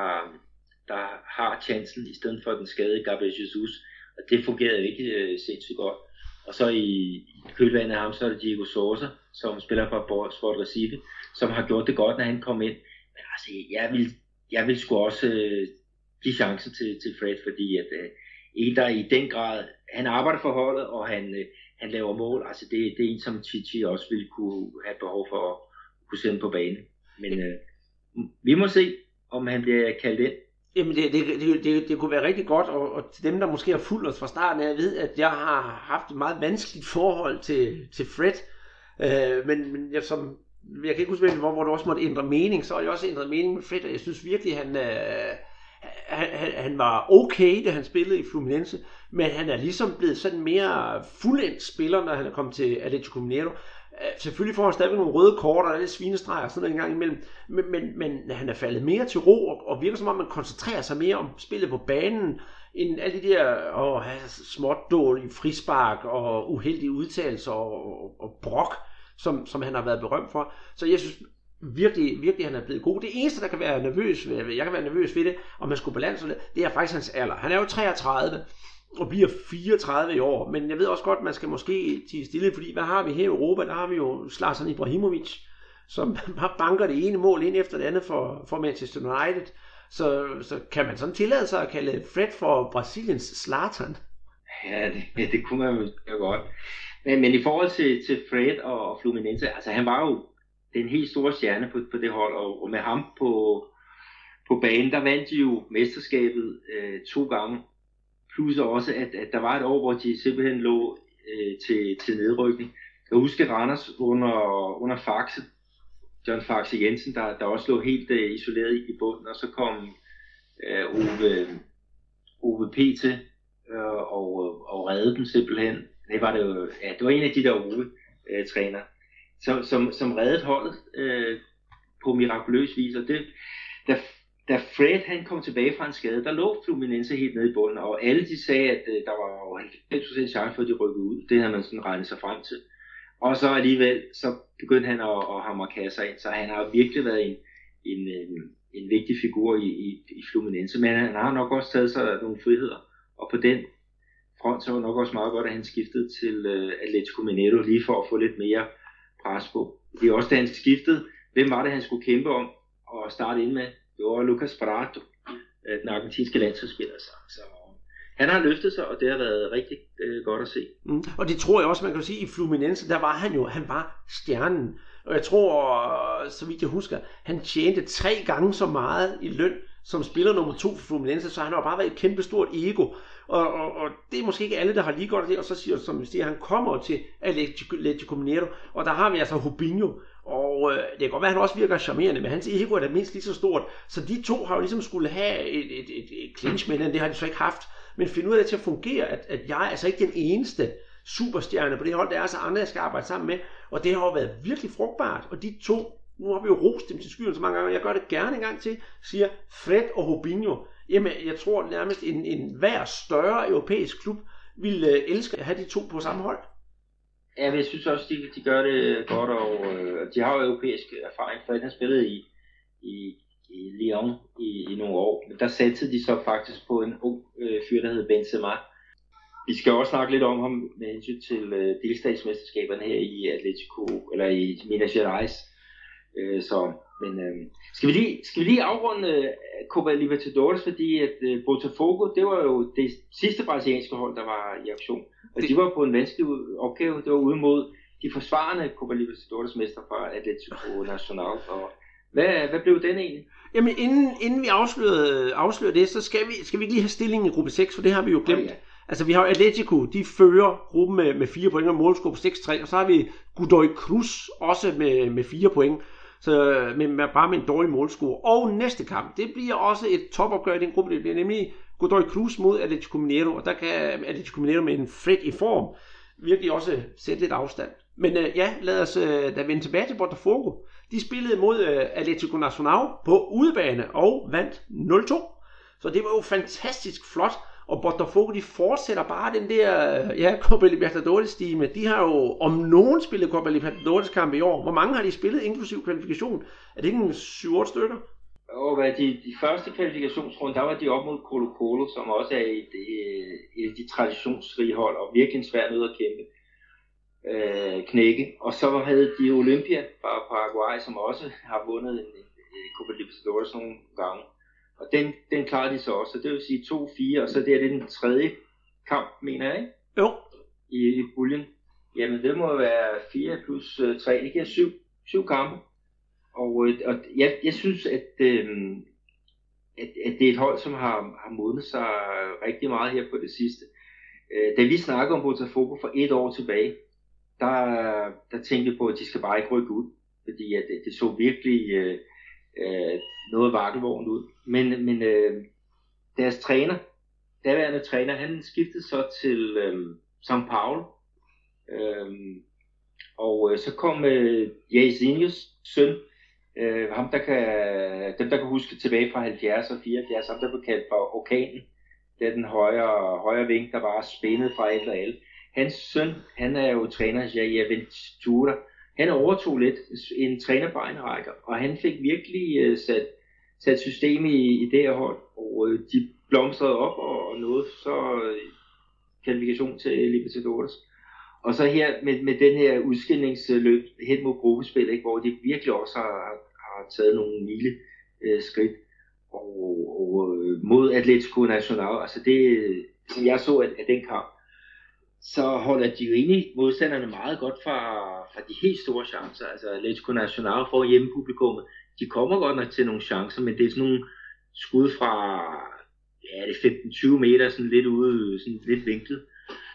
Speaker 3: der har chancen, i stedet for den skadede Gabriel Jesus, og det fungerede ikke øh, sindssygt godt. Og så i, i kølvandet af ham, så er det Diego Sosa, som spiller for Sport Recife, som har gjort det godt, når han kom ind. Men altså, jeg vil, jeg vil sgu også øh, give chancen til, til Fred, fordi at øh, en, der i den grad, han arbejder for holdet, og han, øh, han laver mål. Altså det, det er en, som Chichi også ville kunne have behov for at kunne sende på banen. Men øh, vi må se, om han bliver kaldt ind.
Speaker 2: Jamen det, det, det, det, det kunne være rigtig godt, og, og til dem, der måske har fulgt os fra starten, af, ved, at jeg har haft et meget vanskeligt forhold til, til Fred. Øh, men, men jeg, som, jeg kan ikke huske, hvor, hvor du også måtte ændre mening, så har jeg også ændret mening med Fred, og jeg synes virkelig, han, øh, han, han, han var okay, da han spillede i Fluminense, men han er ligesom blevet sådan mere fuldendt spiller, når han er kommet til Atletico Mineiro. Øh, selvfølgelig får han stadig nogle røde kort og lidt svinestreger og sådan noget en gang imellem, men, men, men han er faldet mere til ro og, og virker som om, man koncentrerer sig mere om spillet på banen, end alle de der åh, småt i frispark og uheldige udtalelser og, og, og brok, som, som han har været berømt for. Så jeg synes virkelig, virkelig han er blevet god. Det eneste, der kan være nervøs ved, jeg kan være nervøs ved det, om man skulle balance det, det er faktisk hans alder. Han er jo 33, og bliver 34 i år. Men jeg ved også godt, at man skal måske til stille, fordi hvad har vi her i Europa? Der har vi jo Slarsen Ibrahimovic, som bare banker det ene mål ind efter det andet for, for Manchester United. Så, så kan man sådan tillade sig at kalde Fred for Brasiliens Zlatan?
Speaker 3: Ja, det, det kunne man jo godt. Men, men i forhold til, til Fred og Fluminense, altså han var jo den helt store stjerne på, på det hold, og, og med ham på, på banen, der vandt de jo mesterskabet øh, to gange. Plus også, at, at der var et år, hvor de simpelthen lå øh, til, til nedrykning. Jeg husker Randers under, under Faxe, John Faxe Jensen, der, der også lå helt øh, isoleret i bunden, og så kom øh, Ove, Ove P. til øh, og, og redde dem simpelthen. Det var, det, jo, ja, det var en af de der Ove-træner, øh, som, som, som reddede holdet øh, på mirakuløs vis, og det, der da Fred han kom tilbage fra en skade, der lå Fluminense helt nede i bunden, og alle de sagde, at øh, der var 90% chance for, at de rykkede ud. Det havde man sådan regnet sig frem til. Og så alligevel, så begyndte han at, at hamre kasser ind, så han har virkelig været en, en, en, en vigtig figur i, i, i Fluminense, men han har nok også taget sig nogle friheder, og på den front så var det nok også meget godt, at han skiftede til øh, Atletico Mineiro, lige for at få lidt mere pres på. Det er også da han skiftede, hvem var det, han skulle kæmpe om og starte ind med? Det var Lucas Prato, øh, den argentinske landsholdsspiller. Så, så han har løftet sig, og det har været rigtig øh, godt at se.
Speaker 2: Mm. Og det tror jeg også, man kan sige, i Fluminense, der var han jo, han var stjernen. Og jeg tror, så vidt jeg husker, han tjente tre gange så meget i løn som spiller nummer to for Fluminense, så han har bare været et kæmpe stort ego. Og, og, og det er måske ikke alle, der har lige godt af det, og så siger, som vi siger, han kommer til Atletico Mineiro, og der har vi altså Rubinho, og øh, det kan godt være, at han også virker charmerende, men hans ego er da mindst lige så stort. Så de to har jo ligesom skulle have et, et, et, et clinch med den, det har de så ikke haft men finde ud af det til at fungere, at, at jeg er altså ikke den eneste superstjerne på det hold, der er så andre, jeg skal arbejde sammen med, og det har jo været virkelig frugtbart, og de to, nu har vi jo rost dem til skyen så mange gange, og jeg gør det gerne en gang til, siger Fred og Robinho, jamen jeg tror nærmest en, en hver større europæisk klub ville øh, elske at have de to på samme hold.
Speaker 3: Ja, men jeg synes også, de, de gør det godt, og øh, de har jo europæisk erfaring, for han har spillet i, i i Lyon i, i nogle år. Men der satte de så faktisk på en ung øh, fyr, der hed Benzema. Vi skal også snakke lidt om ham med hensyn til øh, delstatsmesterskaberne her i Atletico, eller i Minas Gerais. Øh, så, men øh, skal, vi lige, skal vi lige afrunde øh, Copa Libertadores, fordi at øh, Botafogo, det var jo det sidste brasilianske hold, der var i aktion. Og de var på en vanskelig opgave. Det var ude mod de forsvarende Copa Libertadores mester fra Atletico Nacional. Og hvad, hvad blev den egentlig?
Speaker 2: Jamen, inden, inden vi afslører, afslører det, så skal vi, skal vi ikke lige have stillingen i gruppe 6, for det har vi jo glemt. Oh, ja. Altså, vi har Atletico, de fører gruppen med, med 4 point og målscore på 6-3, og så har vi Godoy Cruz også med, med 4 point, så øh, med, med, bare med en dårlig målscore. Og næste kamp, det bliver også et topopgør i den gruppe, det bliver nemlig Godoy Cruz mod Atletico Mineiro, og der kan Atletico Mineiro med en fred i form virkelig også sætte lidt afstand. Men øh, ja, lad os øh, da vende tilbage til Botafogo. De spillede mod øh, Atletico Nacional på udebane og vandt 0-2. Så det var jo fantastisk flot. Og Botafogo, de fortsætter bare den der, øh, ja, Copa Libertadores-stime. De har jo om nogen spillet Copa Libertadores-kamp i år. Hvor mange har de spillet, inklusiv kvalifikation? Er det ikke en 7-8 stykker?
Speaker 3: Og hvad de, de første kvalifikationsrunde, der var de op mod Colo Colo, som også er et, øh, et af de traditionsrige hold, og virkelig en svær nød at kæmpe øh, knække. Og så havde de Olympia fra Paraguay, som også har vundet en, en Copa Libertadores nogle gange. Og den, den klarede de så også, så det vil sige 2-4, og så det er det den tredje kamp, mener jeg, ikke?
Speaker 2: Jo.
Speaker 3: I, i buljen. Jamen det må være 4 plus 3, øh, det giver 7, 7 kampe. Og, øh, og jeg, jeg synes, at, øh, at, at det er et hold, som har, har modnet sig rigtig meget her på det sidste. Øh, da vi snakkede om Botafogo for et år tilbage, der, der tænkte vi på, at de skal bare ikke rykke ud, fordi at det, det så virkelig øh, øh, noget vakkelvogn ud. Men, men øh, deres træner, daværende træner, han skiftede så til øh, São Paulo, øh, og øh, så kom øh, Jaisinius søn, øh, ham der kan, dem der kan huske tilbage fra 70 og 74, ham der blev kaldt for orkanen, det er den højre, højre ving, der bare spændet fra et eller andet hans søn, han er jo træner, Jair Ventura. Han overtog lidt en trænerbejenrække, og han fik virkelig øh, sat, sat system i, i det her hold, og øh, de blomstrede op og nåede så øh, kvalifikation til Libertadores. Og så her med, med den her udskillingsløb hen mod gruppespil, ikke, hvor de virkelig også har, har taget nogle mile øh, skridt og, og øh, mod Atletico Nacional. Altså det, øh, som jeg så af, af den kamp, så holder de jo egentlig modstanderne meget godt fra, fra de helt store chancer. Altså Atletico Nacional får hjemmepublikummet. De kommer godt nok til nogle chancer, men det er sådan nogle skud fra ja, det 15-20 meter, sådan lidt ude, sådan lidt vinklet.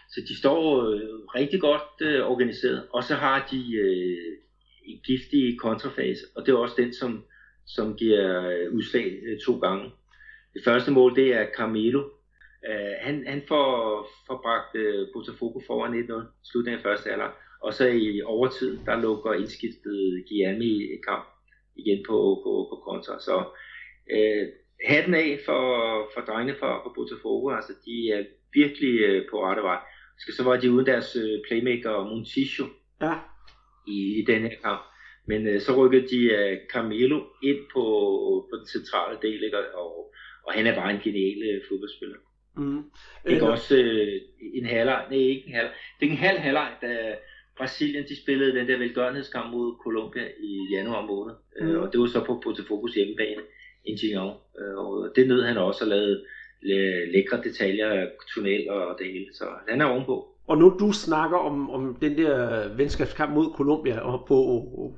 Speaker 3: Så de står øh, rigtig godt øh, organiseret. Og så har de øh, en giftig kontrafase, og det er også den, som, som giver øh, udslag øh, to gange. Det første mål, det er Carmelo. Uh, han, han får, får bragt uh, Botafogo foran 1-0 slutningen af første alder, og så i overtid, der lukker indskiftet Guillermo i kamp igen på, på, på kontra. Så uh, hatten af for, for drengene fra, fra Botafogo, altså de er virkelig uh, på rette vej. Skal så var de uden deres uh, playmaker Montijo ja. i, i den her kamp. Men uh, så rykkede de uh, Carmelo ind på, på den centrale del, ikke? Og, og han er bare en genial uh, fodboldspiller. Mm. Ikke øh, også uh, en halvleg, nej ikke en halvleg, det er en halv halvleg, da Brasilien de spillede den der velgørenhedskamp mod Colombia i januar måned, mm. uh, og det var så på Botafogo's hjemmebane, Ingenieur, uh, og det nød han også at lave lækre detaljer, tunnel og det hele, så han er ovenpå.
Speaker 2: Og nu du snakker om, om den der venskabskamp mod Colombia og på,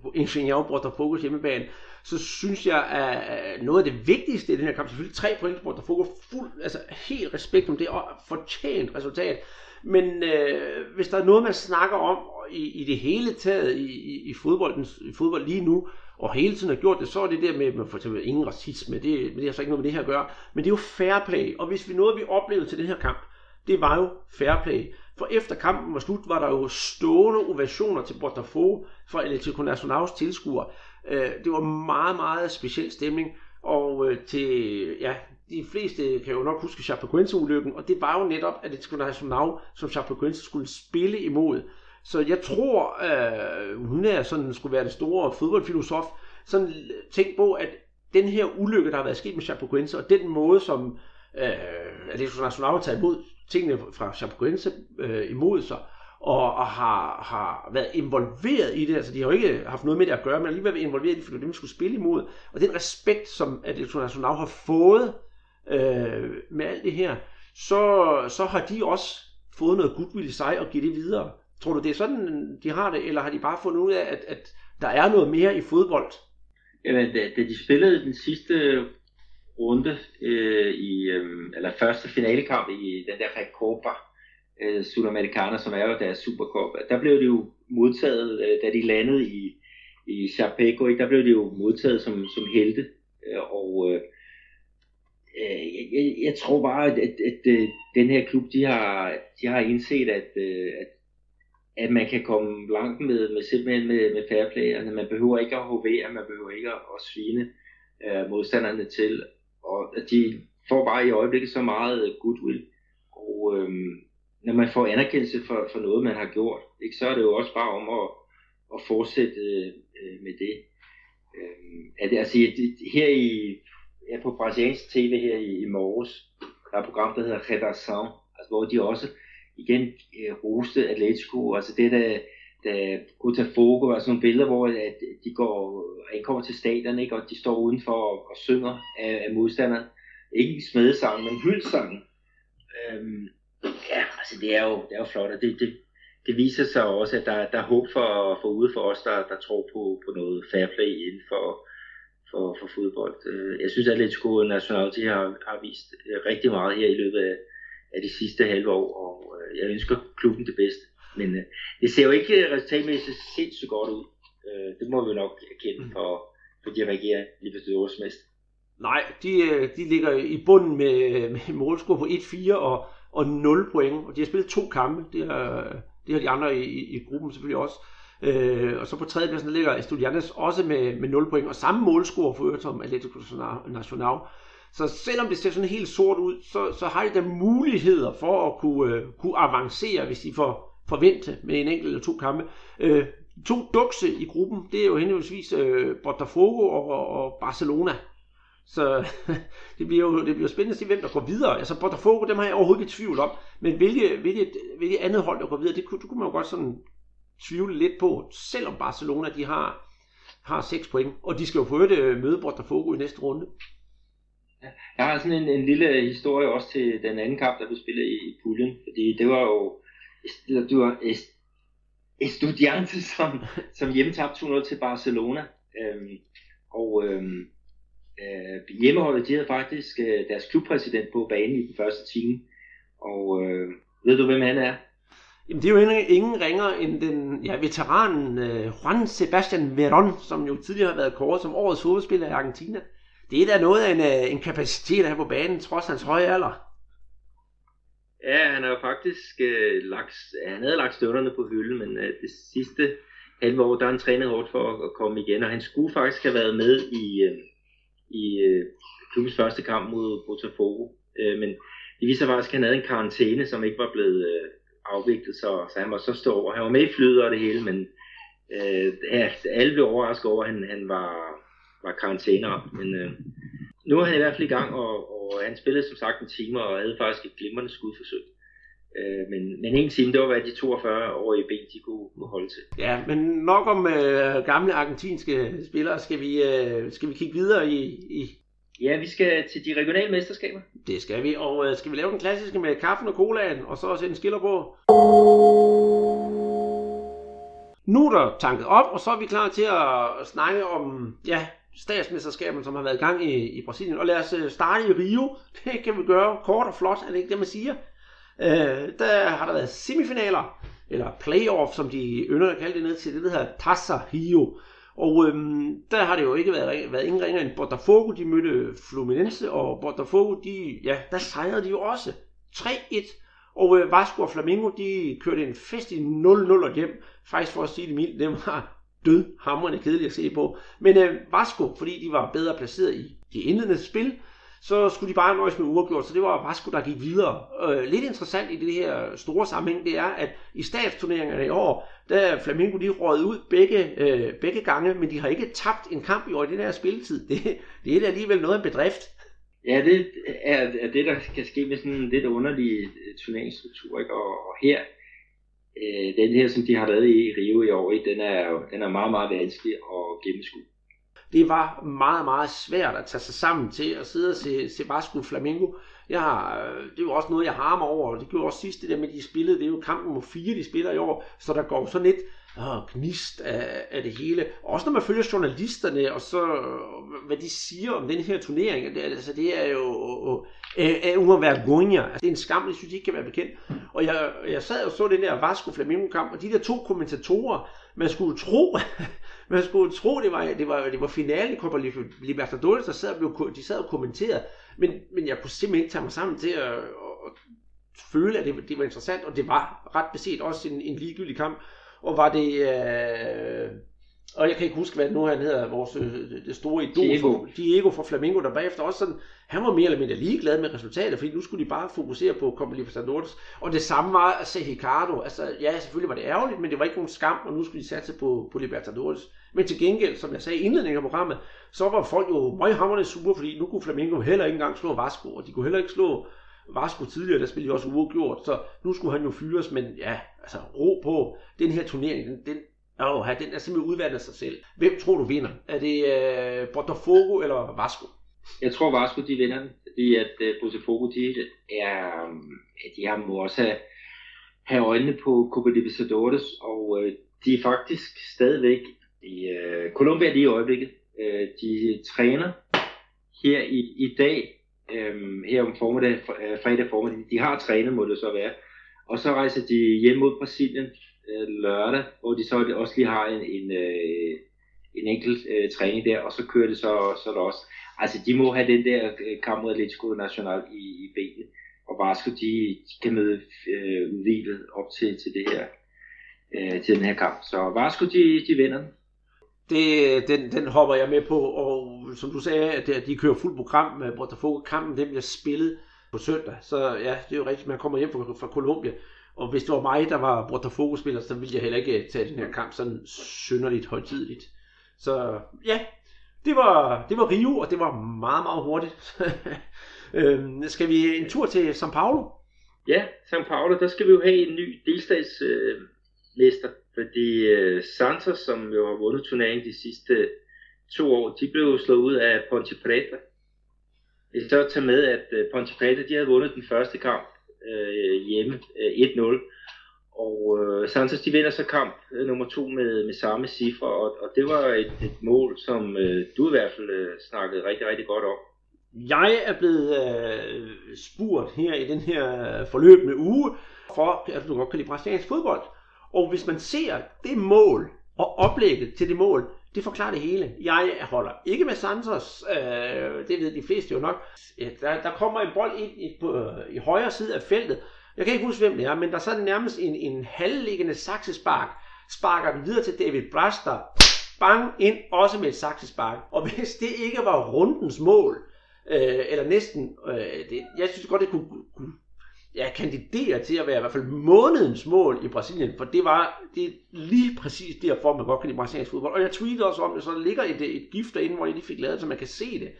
Speaker 2: på Ingenieur Botafogo's hjemmebane, så synes jeg, at noget af det vigtigste i den her kamp, selvfølgelig tre point til Botafogo, fuld, altså helt respekt om det, og fortjent resultat. Men øh, hvis der er noget, man snakker om i, i det hele taget i, i, i, fodbolden, i fodbold lige nu, og hele tiden har gjort det, så er det der med, med for eksempel ingen racisme, det, det har så ikke noget med det her at gøre, men det er jo fair play, og hvis vi noget, vi oplevede til den her kamp, det var jo fair play. For efter kampen var slut, var der jo stående ovationer til Botafogo fra Atletico Nacionals tilskuere. Øh, det var meget, meget speciel stemning, og øh, til, ja, de fleste kan jo nok huske Chapecoense-ulykken, og det var jo netop, at Atletico Nacional, som Chapecoense skulle spille imod. Så jeg tror, øh, hun er sådan, skulle være det store fodboldfilosof, sådan tænk på, at den her ulykke, der har været sket med Chapecoense, og den måde, som øh, Atletico Nacional har taget imod tingene fra Chapecoense øh, imod sig, og, og har, har været involveret i det. Altså, de har jo ikke haft noget med det at gøre, men alligevel været involveret i det, fordi det dem, skulle spille imod. Og den respekt, som Atletico Nacional har fået øh, med alt det her, så, så har de også fået noget goodwill i sig og give det videre. Tror du, det er sådan, de har det, eller har de bare fundet ud af, at, at der er noget mere i fodbold?
Speaker 3: Jamen, da, da de spillede den sidste runde øh, i, øh, eller første finalekamp i den der Recopa øh, Sudamericana, som er jo deres Supercup, der blev det jo modtaget, øh, da de landede i, i Chapeco, ikke? der blev det jo modtaget som, som helte, øh, og øh, øh jeg, jeg tror bare, at, at, at, at den her klub, de har, de har indset, at, øh, at at man kan komme langt med, med simpelthen med, med fair play. Altså, man behøver ikke at hovere, man behøver ikke at, at svine øh, modstanderne til. Og de får bare i øjeblikket så meget goodwill. Og øh, når man får anerkendelse for, for noget, man har gjort, ikke, så er det jo også bare om at, at fortsætte øh, med det. Øh, at, altså, her i, ja, på brasiliansk tv her i, i morges, der er et program, der hedder Redação, altså, hvor de også igen øh, roste Atletico, altså det der, da Botafogo og sådan nogle billeder, hvor at de går øh, ankommer til stadion, ikke, og de står udenfor og, og synger af, af modstanderen. Ikke smedesang, men hyldsang. Øhm, ja, altså det er jo, det er jo flot, og det, det, det viser sig også, at der, der er håb for, for ude for os, der, der tror på, på noget fair play inden for, for, for fodbold. Øh, jeg synes, at Atletico Nacional har, har vist øh, rigtig meget her i løbet af, af de sidste halve år, og øh, jeg ønsker klubben det bedste. Men øh, det ser jo ikke resultatmæssigt sindssygt godt ud. Øh, det må vi nok erkende mm. for, for de regerer Libertadores mest.
Speaker 2: Nej, de, øh, de ligger i bunden med, med målscore på 1-4 og, og 0 point, og de har spillet to kampe. Det har, det har de andre i, i, i gruppen selvfølgelig også. Øh, og så på tredjepladsen ligger Estudiantes også med, med 0 point, og samme målscore for øvrigt som Atletico Nacional. Så selvom det ser sådan helt sort ud, så, så har de da muligheder for at kunne, øh, kunne avancere, hvis de får forvente med en enkelt eller to kampe. Øh, to dukse i gruppen, det er jo henholdsvis øh, Botafogo og, og Barcelona. Så det bliver jo det bliver spændende at se, hvem der går videre. Altså Botafogo, dem har jeg overhovedet ikke tvivl om. Men hvilke, hvilke, hvilke andet hold, der går videre, det kunne, det kunne man jo godt sådan tvivle lidt på. Selvom Barcelona, de har, har 6 point. Og de skal jo på øvrigt øh, møde Botafogo i næste runde.
Speaker 3: Jeg har sådan en, en lille øh, historie også til den anden kamp, der blev spillet i, i puljen, fordi det var jo det var Estudiantes, som, som hjemmetabte 2-0 til Barcelona. Øhm, og øhm, øh, hjemmeholdet, de havde faktisk øh, deres klubpræsident på banen i den første time. Og øh, ved du, hvem han er?
Speaker 2: Jamen, det er jo ingen, ingen ringer end den ja, veteranen øh, Juan Sebastian Verón, som jo tidligere har været kåret som årets hovedspiller i Argentina. Det er da noget af en, øh, en kapacitet her på banen, trods hans høje alder.
Speaker 3: Ja, han har jo faktisk øh, lagt, han havde lagt støvlerne på hylden, men øh, det sidste halve år, der har han trænet hårdt for at komme igen, og han skulle faktisk have været med i, øh, i øh, klubbens første kamp mod Botafogo. øh, men det viser faktisk, at han havde en karantæne, som ikke var blevet øh, afviklet, så, så han var så stor. Han var med i flyder og det hele, men øh, ja, alle blev overrasket over, at han, han var, var karantæner. Men uh, nu er han i hvert fald i gang, og, og han spillede som sagt en time, og havde faktisk et glimrende skudforsøg. Øh, men, men en time, det var hvad de 42 år i ben, de kunne, kunne holde til.
Speaker 2: Ja, men nok om øh, gamle argentinske spillere. Skal vi, øh, skal vi kigge videre i, i...
Speaker 3: Ja, vi skal til de regionale mesterskaber.
Speaker 2: Det skal vi, og øh, skal vi lave den klassiske med kaffen og colaen, og så også en skiller på? Nu er der tanket op, og så er vi klar til at snakke om, ja, statsmesterskaberne, som har været i gang i, i Brasilien. Og lad os øh, starte i Rio. Det kan vi gøre kort og flot, er det ikke det, man siger? Øh, der har der været semifinaler, eller playoff, som de ynder at kalde det ned til, det der hedder Tassa Rio. Og øhm, der har det jo ikke været, været ingen ringer end Botafogo, de mødte Fluminense, og Botafogo, de, ja, der sejrede de jo også 3-1. Og øh, Vasco og Flamengo, de kørte en fest i 0-0 hjem. Faktisk for at sige det mildt, det var død hamrende kedeligt at se på. Men øh, Vasco, fordi de var bedre placeret i de indledende spil, så skulle de bare nøjes med uafgjort, så det var Vasco, der gik videre. Øh, lidt interessant i det her store sammenhæng, det er, at i statsturneringerne i år, der er Flamengo de røget ud begge, øh, begge gange, men de har ikke tabt en kamp i år i den her spilletid. Det, det er da alligevel noget af en bedrift.
Speaker 3: Ja, det er, er det, der kan ske med sådan en lidt underlig øh, turneringsstruktur. Ikke? Og, og her, øh, den her, som de har været i Rio i år, ikke? Den, er, den er meget, meget vanskelig at gennemskue
Speaker 2: det var meget, meget svært at tage sig sammen til at sidde og se, se Vasco Flamingo. Jeg har, øh, det var også noget, jeg harmer over, og det gjorde også sidst det der med, de spillede, det er jo kampen mod fire, de spiller i år, så der går sådan lidt og gnist af, af det hele. Også når man følger journalisterne, og så øh, hvad de siger om den her turnering, det, altså, det er jo er under. Altså, det er en skam, jeg synes ikke kan være bekendt. Og jeg, jeg sad og så den der Vasco Flamengo kamp, og de der to kommentatorer, man skulle tro, man skulle tro, det var, det var, det var finalen i Copa Libertadores, der sad og blev, de sad og kommenterede, men, men jeg kunne simpelthen ikke tage mig sammen til at, at, at føle, at det, det var interessant, og det var ret beset også en, en ligegyldig kamp. Og var det... Øh, og jeg kan ikke huske, hvad nu han hedder, vores øh, det store idol, Diego. Diego fra Flamingo, der bagefter også sådan, han var mere eller mindre ligeglad med resultatet, fordi nu skulle de bare fokusere på Copa Libertadores. Og det samme var at se Ricardo. Altså, ja, selvfølgelig var det ærgerligt, men det var ikke nogen skam, og nu skulle de satse på, på Libertadores. Men til gengæld, som jeg sagde i indledningen af programmet, så var folk jo møghamrende super, fordi nu kunne Flamingo heller ikke engang slå Vasco, og de kunne heller ikke slå Vasco tidligere, der spillede de også uafgjort, så nu skulle han jo fyres, men ja, altså ro på, den her turnering, den, den, åh, den er simpelthen udvandet sig selv. Hvem tror du vinder? Er det øh, Botafogo eller Vasco?
Speaker 3: Jeg tror Vasco de vinder fordi at uh, Botafogo de er, de har må også have, have øjnene på Copa Libertadores, og øh, de er faktisk stadigvæk i øh, Colombia lige i øjeblikket. Øh, de træner her i, i dag, øhm, her om formiddag, øh, fredag formiddag. De har trænet, må det så være. Og så rejser de hjem mod Brasilien øh, lørdag, hvor de så også lige har en, en, øh, en enkelt øh, træning der, og så kører det så, så der også. Altså, de må have den der øh, kamp mod Atletico National i, i benet, og Vasco, de, de kan møde øh, udvilet op til, til det her, øh, til den her kamp. Så Vasco, de, de vinder den
Speaker 2: det, den, den hopper jeg med på, og som du sagde, at de kører fuldt program med Botafogo-kampen, dem jeg spillet på søndag, så ja, det er jo rigtigt, man kommer hjem fra, fra Colombia, og hvis det var mig, der var Botafogo-spiller, så ville jeg heller ikke øh, tage den her kamp sådan synderligt højtidligt. Så ja, det var, det var Rio, og det var meget, meget hurtigt. øhm, skal vi en tur til São Paulo?
Speaker 3: Ja, São Paulo, der skal vi jo have en ny delstatsmester. Øh, fordi øh, Santos, som jo har vundet turneringen de sidste to år, de blev slået ud af Ponte Preta. Vi så tage med, at øh, Ponte Preta, de havde vundet den første kamp øh, hjemme øh, 1-0. Og øh, Santos, de vinder så kamp øh, nummer to med, med samme cifre, og, og det var et, et mål, som øh, du i hvert fald øh, snakkede rigtig, rigtig godt om.
Speaker 2: Jeg er blevet øh, spurgt her i den her forløbende uge, for at du godt kan lide brasiliansk fodbold. Og hvis man ser det mål og oplægget til det mål, det forklarer det hele. Jeg holder ikke med Santos, øh, det ved de fleste jo nok. Der, der kommer en bold ind i, på, øh, i højre side af feltet. Jeg kan ikke huske, hvem det er, men der er sådan nærmest en, en halvliggende saksespark, sparker den videre til David Braster. Bang ind, også med et saksespark. Og hvis det ikke var rundens mål, øh, eller næsten, øh, det, jeg synes godt, det kunne, kunne ja, kandidere til at være i hvert fald månedens mål i Brasilien, for det var det er lige præcis derfor, man godt kan lide brasiliansk fodbold. Og jeg tweetede også om det, så der ligger et, et gift derinde, hvor jeg lige fik lavet, så man kan se det.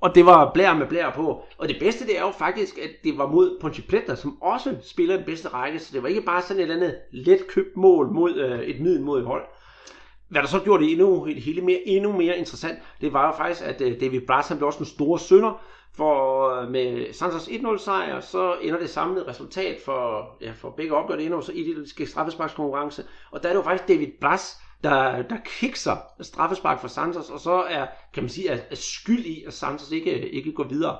Speaker 2: Og det var blær med blær på. Og det bedste, det er jo faktisk, at det var mod Ponte som også spiller den bedste række, så det var ikke bare sådan et eller andet let købt mål mod øh, et middel mod et hold. Hvad der så gjorde det endnu, det hele mere, endnu mere interessant, det var jo faktisk, at øh, David Braz, han blev også en stor sønder, for øh, med Santos 1-0 sejr, så ender det samlede resultat for, ja, for begge opgør, det ender så i det straffesparkskonkurrence. Og der er det jo faktisk David Blas, der, der kikser straffespark for Santos, og så er, kan man sige, er, er skyld i, at Santos ikke, ikke går videre.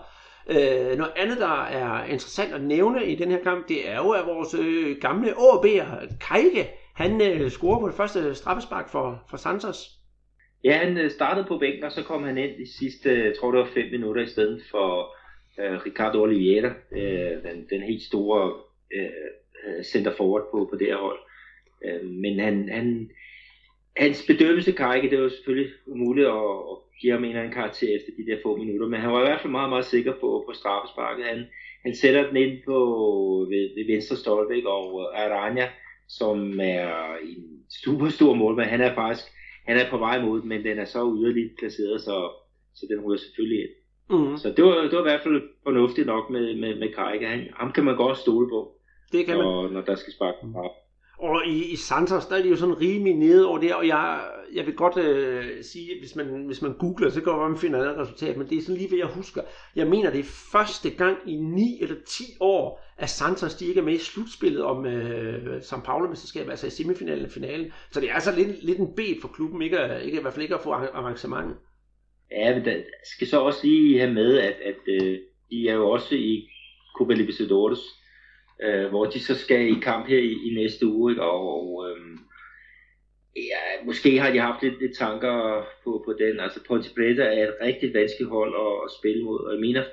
Speaker 2: Øh, noget andet, der er interessant at nævne i den her kamp, det er jo, at vores øh, gamle AB'er, Kajke, han øh, scorer på det første straffespark for, for Santos.
Speaker 3: Ja, han øh, startede på bænken, og så kom han ind i sidste, øh, jeg tror det var fem minutter i stedet for øh, Ricardo Oliveira, øh, den, den helt store øh, center forward på, på det her hold. Øh, men han, han, hans bedømmelse, Karike, det var selvfølgelig umuligt at, at give ham en eller anden karakter efter de der få minutter, men han var i hvert fald meget, meget sikker på, på straffesparket. Han, han sætter den ind på ved, ved venstre stolpe, og øh, Aranya, som er en super stor målmand, han er faktisk han er på vej mod men den er så yderligt placeret, så, så den ryger selvfølgelig ind. Mm. Så det var, det var i hvert fald fornuftigt nok med, med, med Kajka. Han, ham kan man godt stole på,
Speaker 2: det kan
Speaker 3: når,
Speaker 2: man.
Speaker 3: når der skal sparke op.
Speaker 2: Og i, i Santos, der er de jo sådan rimelig nede over det, og jeg, jeg vil godt øh, sige, hvis man, hvis man googler, så kan man man finder et resultat, men det er sådan lige hvad jeg husker. Jeg mener, det er første gang i 9 eller 10 år, at Santos de ikke er med i slutspillet om øh, São Paulo-mesterskabet, altså i semifinalen og finalen. Så det er altså lidt, lidt en bed for klubben, ikke, ikke, i hvert fald ikke at få arrangementet.
Speaker 3: Ja, men der skal så også lige have med, at, at øh, de er jo også i Copa Libertadores, øh, hvor de så skal i kamp her i, i næste uge, ikke? og, og øh, ja, måske har de haft lidt, lidt tanker på, på den. Altså Ponte Preta er et rigtig vanskeligt hold at, at spille mod, og jeg mener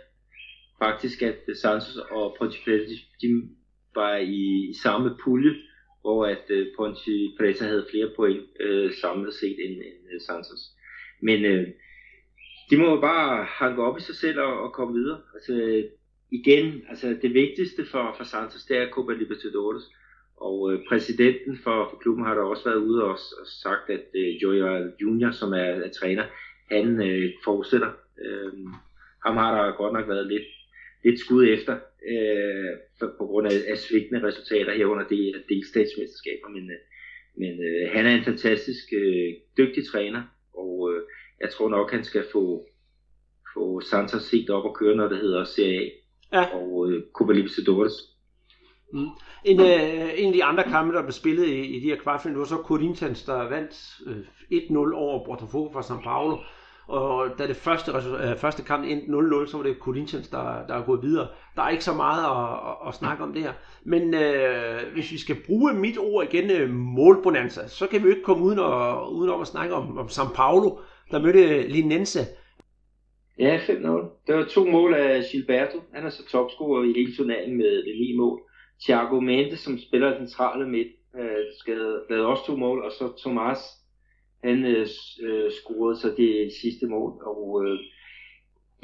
Speaker 3: faktisk, at Santos og Ponte Preta, de, de var i, i samme pulje, hvor at øh, Ponte Preta havde flere point øh, samlet set end, end uh, Santos. Men øh, de må jo bare hanke op i sig selv og, og komme videre. Altså, igen, altså det vigtigste for, for Santos, det er Copa Libertadores. Og øh, præsidenten for, for klubben har der også været ude og, og sagt, at øh, Joel Junior, som er, er træner, han øh, fortsætter. Øh, ham har der godt nok været lidt, lidt skud efter, øh, for, på grund af, af svigtende resultater herunder det delstatsmesterskaber. Men, øh, men øh, han er en fantastisk øh, dygtig træner, og øh, jeg tror nok, han skal få, få Santos helt op og køre, når det hedder Serie A ja. og øh, Libertadores.
Speaker 2: Mm. En, øh, en af de andre kampe, der blev spillet i, i de her kvartfinaler, var så Corinthians, der vandt øh, 1-0 over Botafogo fra São Paulo. Og da det første, øh, første kamp endte 0-0, så var det Corinthians, der, der er gået videre. Der er ikke så meget at, at, at snakke om det her. Men øh, hvis vi skal bruge mit ord igen, øh, målbonanza, så kan vi jo ikke komme uden, at, uden om at snakke om, om São Paulo, der mødte Linense
Speaker 3: Ja, 5-0. Der var to mål af Gilberto. Han er så topscorer i hele turneringen med, det ni mål. Thiago Mendes, som spiller centrale midt, øh, skal, lavede også to mål, og så Thomas, han øh, øh, scorede så det sidste mål. Og øh,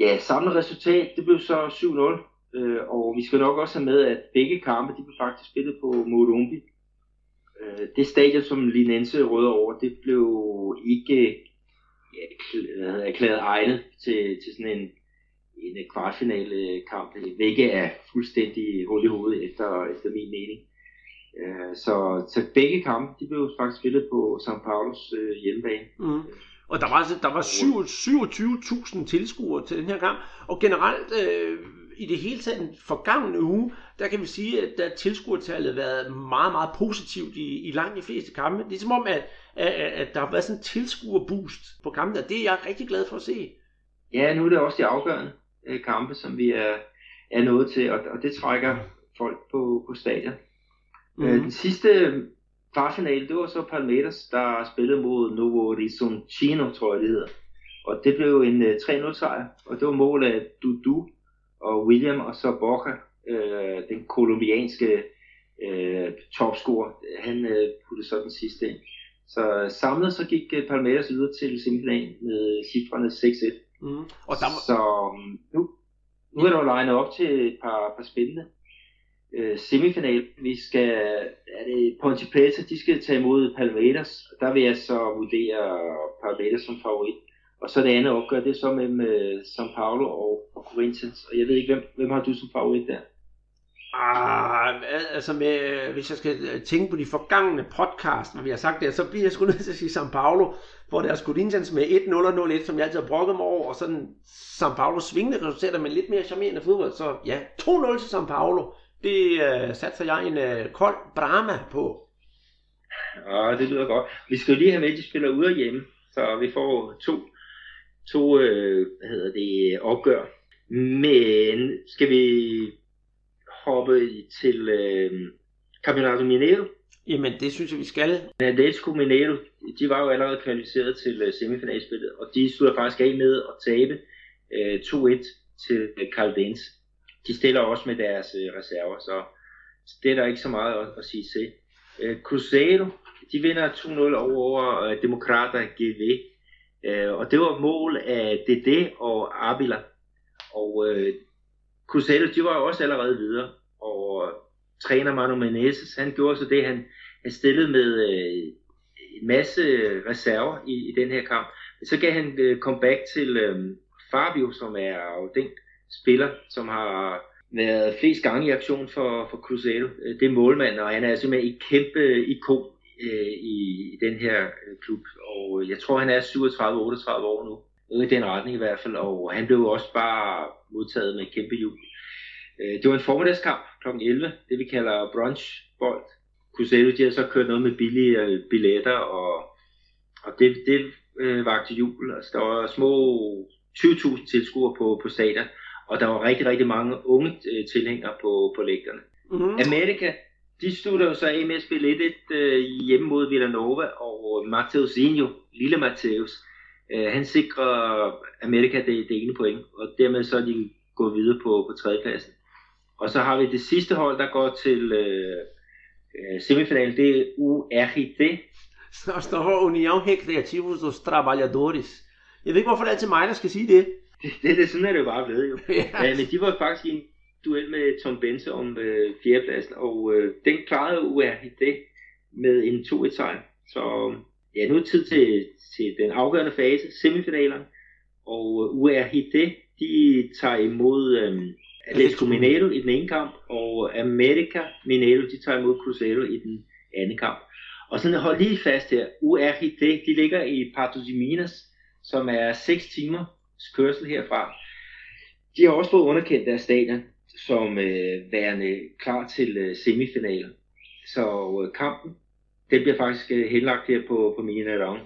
Speaker 3: ja, samlet resultat, det blev så 7-0. Øh, og vi skal nok også have med, at begge kampe, de blev faktisk spillet på Morumbi. Øh, det stadion, som Linense råder over, det blev ikke ja, erklæret øh, egnet til, til sådan en, en øh, kvartfinale øh, kamp, hvilket er fuldstændig hul i hovedet efter, efter min mening. Uh, så, så begge kampe, de blev faktisk spillet på São Paulos hjemmebane. Mm.
Speaker 2: Og der var, altså, der var 27.000 tilskuere til den her kamp, og generelt øh, i det hele taget den forgangne uge, der kan vi sige, at der tilskuertallet har været meget, meget positivt i, i langt de fleste kampe. Det er som om, at, at, at der har været sådan en tilskuerboost på kampen, og det er jeg rigtig glad for at se.
Speaker 3: Ja, nu er det også det afgørende. øh, kampe, som vi er, er nået til, og, og det trækker folk på, på stadion. Mm. Øh, den sidste kvartfinale, det var så Palmeiras, der spillede mod Novo Horizontino, tror jeg det hedder. Og det blev en uh, 3-0 sejr, og det var mål af Dudu og William, og så Borja, øh, den kolumbianske øh, topscorer, han øh, puttede så den sidste ind. Så samlet så gik uh, Palmeiras videre til semifinalen med cifrene 6-1. Mm. Og der. Så um, nu, nu er der jo legnet op til et par, par spændende øh, semifinal. Vi skal, er det Ponte Preta, de skal tage imod Palmeiras. Der vil jeg så vurdere Palmeiras som favorit. Og så det andet opgør, det er så mellem øh, São Paulo og, og Corinthians. Og jeg ved ikke, hvem, hvem har du som favorit der?
Speaker 2: Ah, altså med, hvis jeg skal tænke på de forgangne podcast, når vi har sagt det, så bliver jeg sgu nødt til at sige São Paulo, hvor der er Corinthians med 1-0 og 0-1, som jeg altid har brokket mig over, og sådan São Paulo svingende resultater med lidt mere charmerende fodbold. Så ja, 2-0 til São Paulo. Det uh, satser jeg en uh, kold drama på.
Speaker 3: Ja, det lyder godt. Vi skal jo lige have med, at de spiller ude og hjemme, så vi får to, to øh, hvad hedder det, opgør. Men skal vi hoppe til øh, Campeonato Mineiro?
Speaker 2: Jamen, det synes jeg, vi skal.
Speaker 3: Atletico Mineiro, de var jo allerede kvalificeret til øh, semifinalspillet, og de slutter faktisk af med at tabe øh, 2-1 til Caldense. De stiller også med deres øh, reserver, så det er der ikke så meget at, at sige til. Øh, Cruzeiro, de vinder 2-0 over, over øh, Democrata GV, øh, og det var mål af DD og Abila. Og øh, Cusello, de var jo også allerede videre, og øh, træner Manu Menezes, han gjorde så det, han, han stillede med øh, en masse reserver i, i den her kamp. Men så gav han øh, comeback til øh, Fabio, som er jo den spiller, som har været flest gange i aktion for, for Cruzeiro. Øh, det er målmand, og han er simpelthen et kæmpe ikon øh, i, i den her øh, klub. Og jeg tror, han er 37-38 år nu. Noget i den retning i hvert fald. Og han blev også bare modtaget med kæmpe jul. Øh, det var en formiddagskamp kl. 11, det vi kalder brunchbold. Cruzeiro, de har så kørt noget med billige øh, billetter, og, og det, det øh, vagte jul. Altså, der var små 20.000 tilskuere på, på stadion, og der var rigtig, rigtig mange unge øh, tilhængere på, på lægterne. Mm-hmm. Amerika, de slutter jo så af med at spille 1-1 øh, hjemme mod Villanova, og Mateusinho, lille Mateus, øh, han sikrer Amerika det, det ene point, og dermed så er de gået videre på, på tredjepladsen. Og så har vi det sidste hold, der går til øh, øh semifinalen, det er URIT.
Speaker 2: Så står União Recreativos dos Trabalhadores. Jeg ved ikke, hvorfor det er til mig, der skal sige det.
Speaker 3: Det, det, det sådan er det jo bare blevet jo. ja. ja. men de var faktisk i en duel med Tom Bense om øh, fjerdepladsen, og øh, den klarede URIT med en 2-1 sejr. Så ja, nu er det tid til, til den afgørende fase, semifinalerne. Og URIT, de tager imod øh, Atletico Mineiro i den ene kamp, og America Mineiro, de tager imod Cruzeiro i den anden kamp. Og sådan hold lige fast her, URGD, de ligger i Patos de Minas, som er 6 timer kørsel herfra. De har også fået underkendt deres stadion som øh, værende klar til øh, semifinalen. Så øh, kampen, den bliver faktisk øh, henlagt her på, på Mineirão,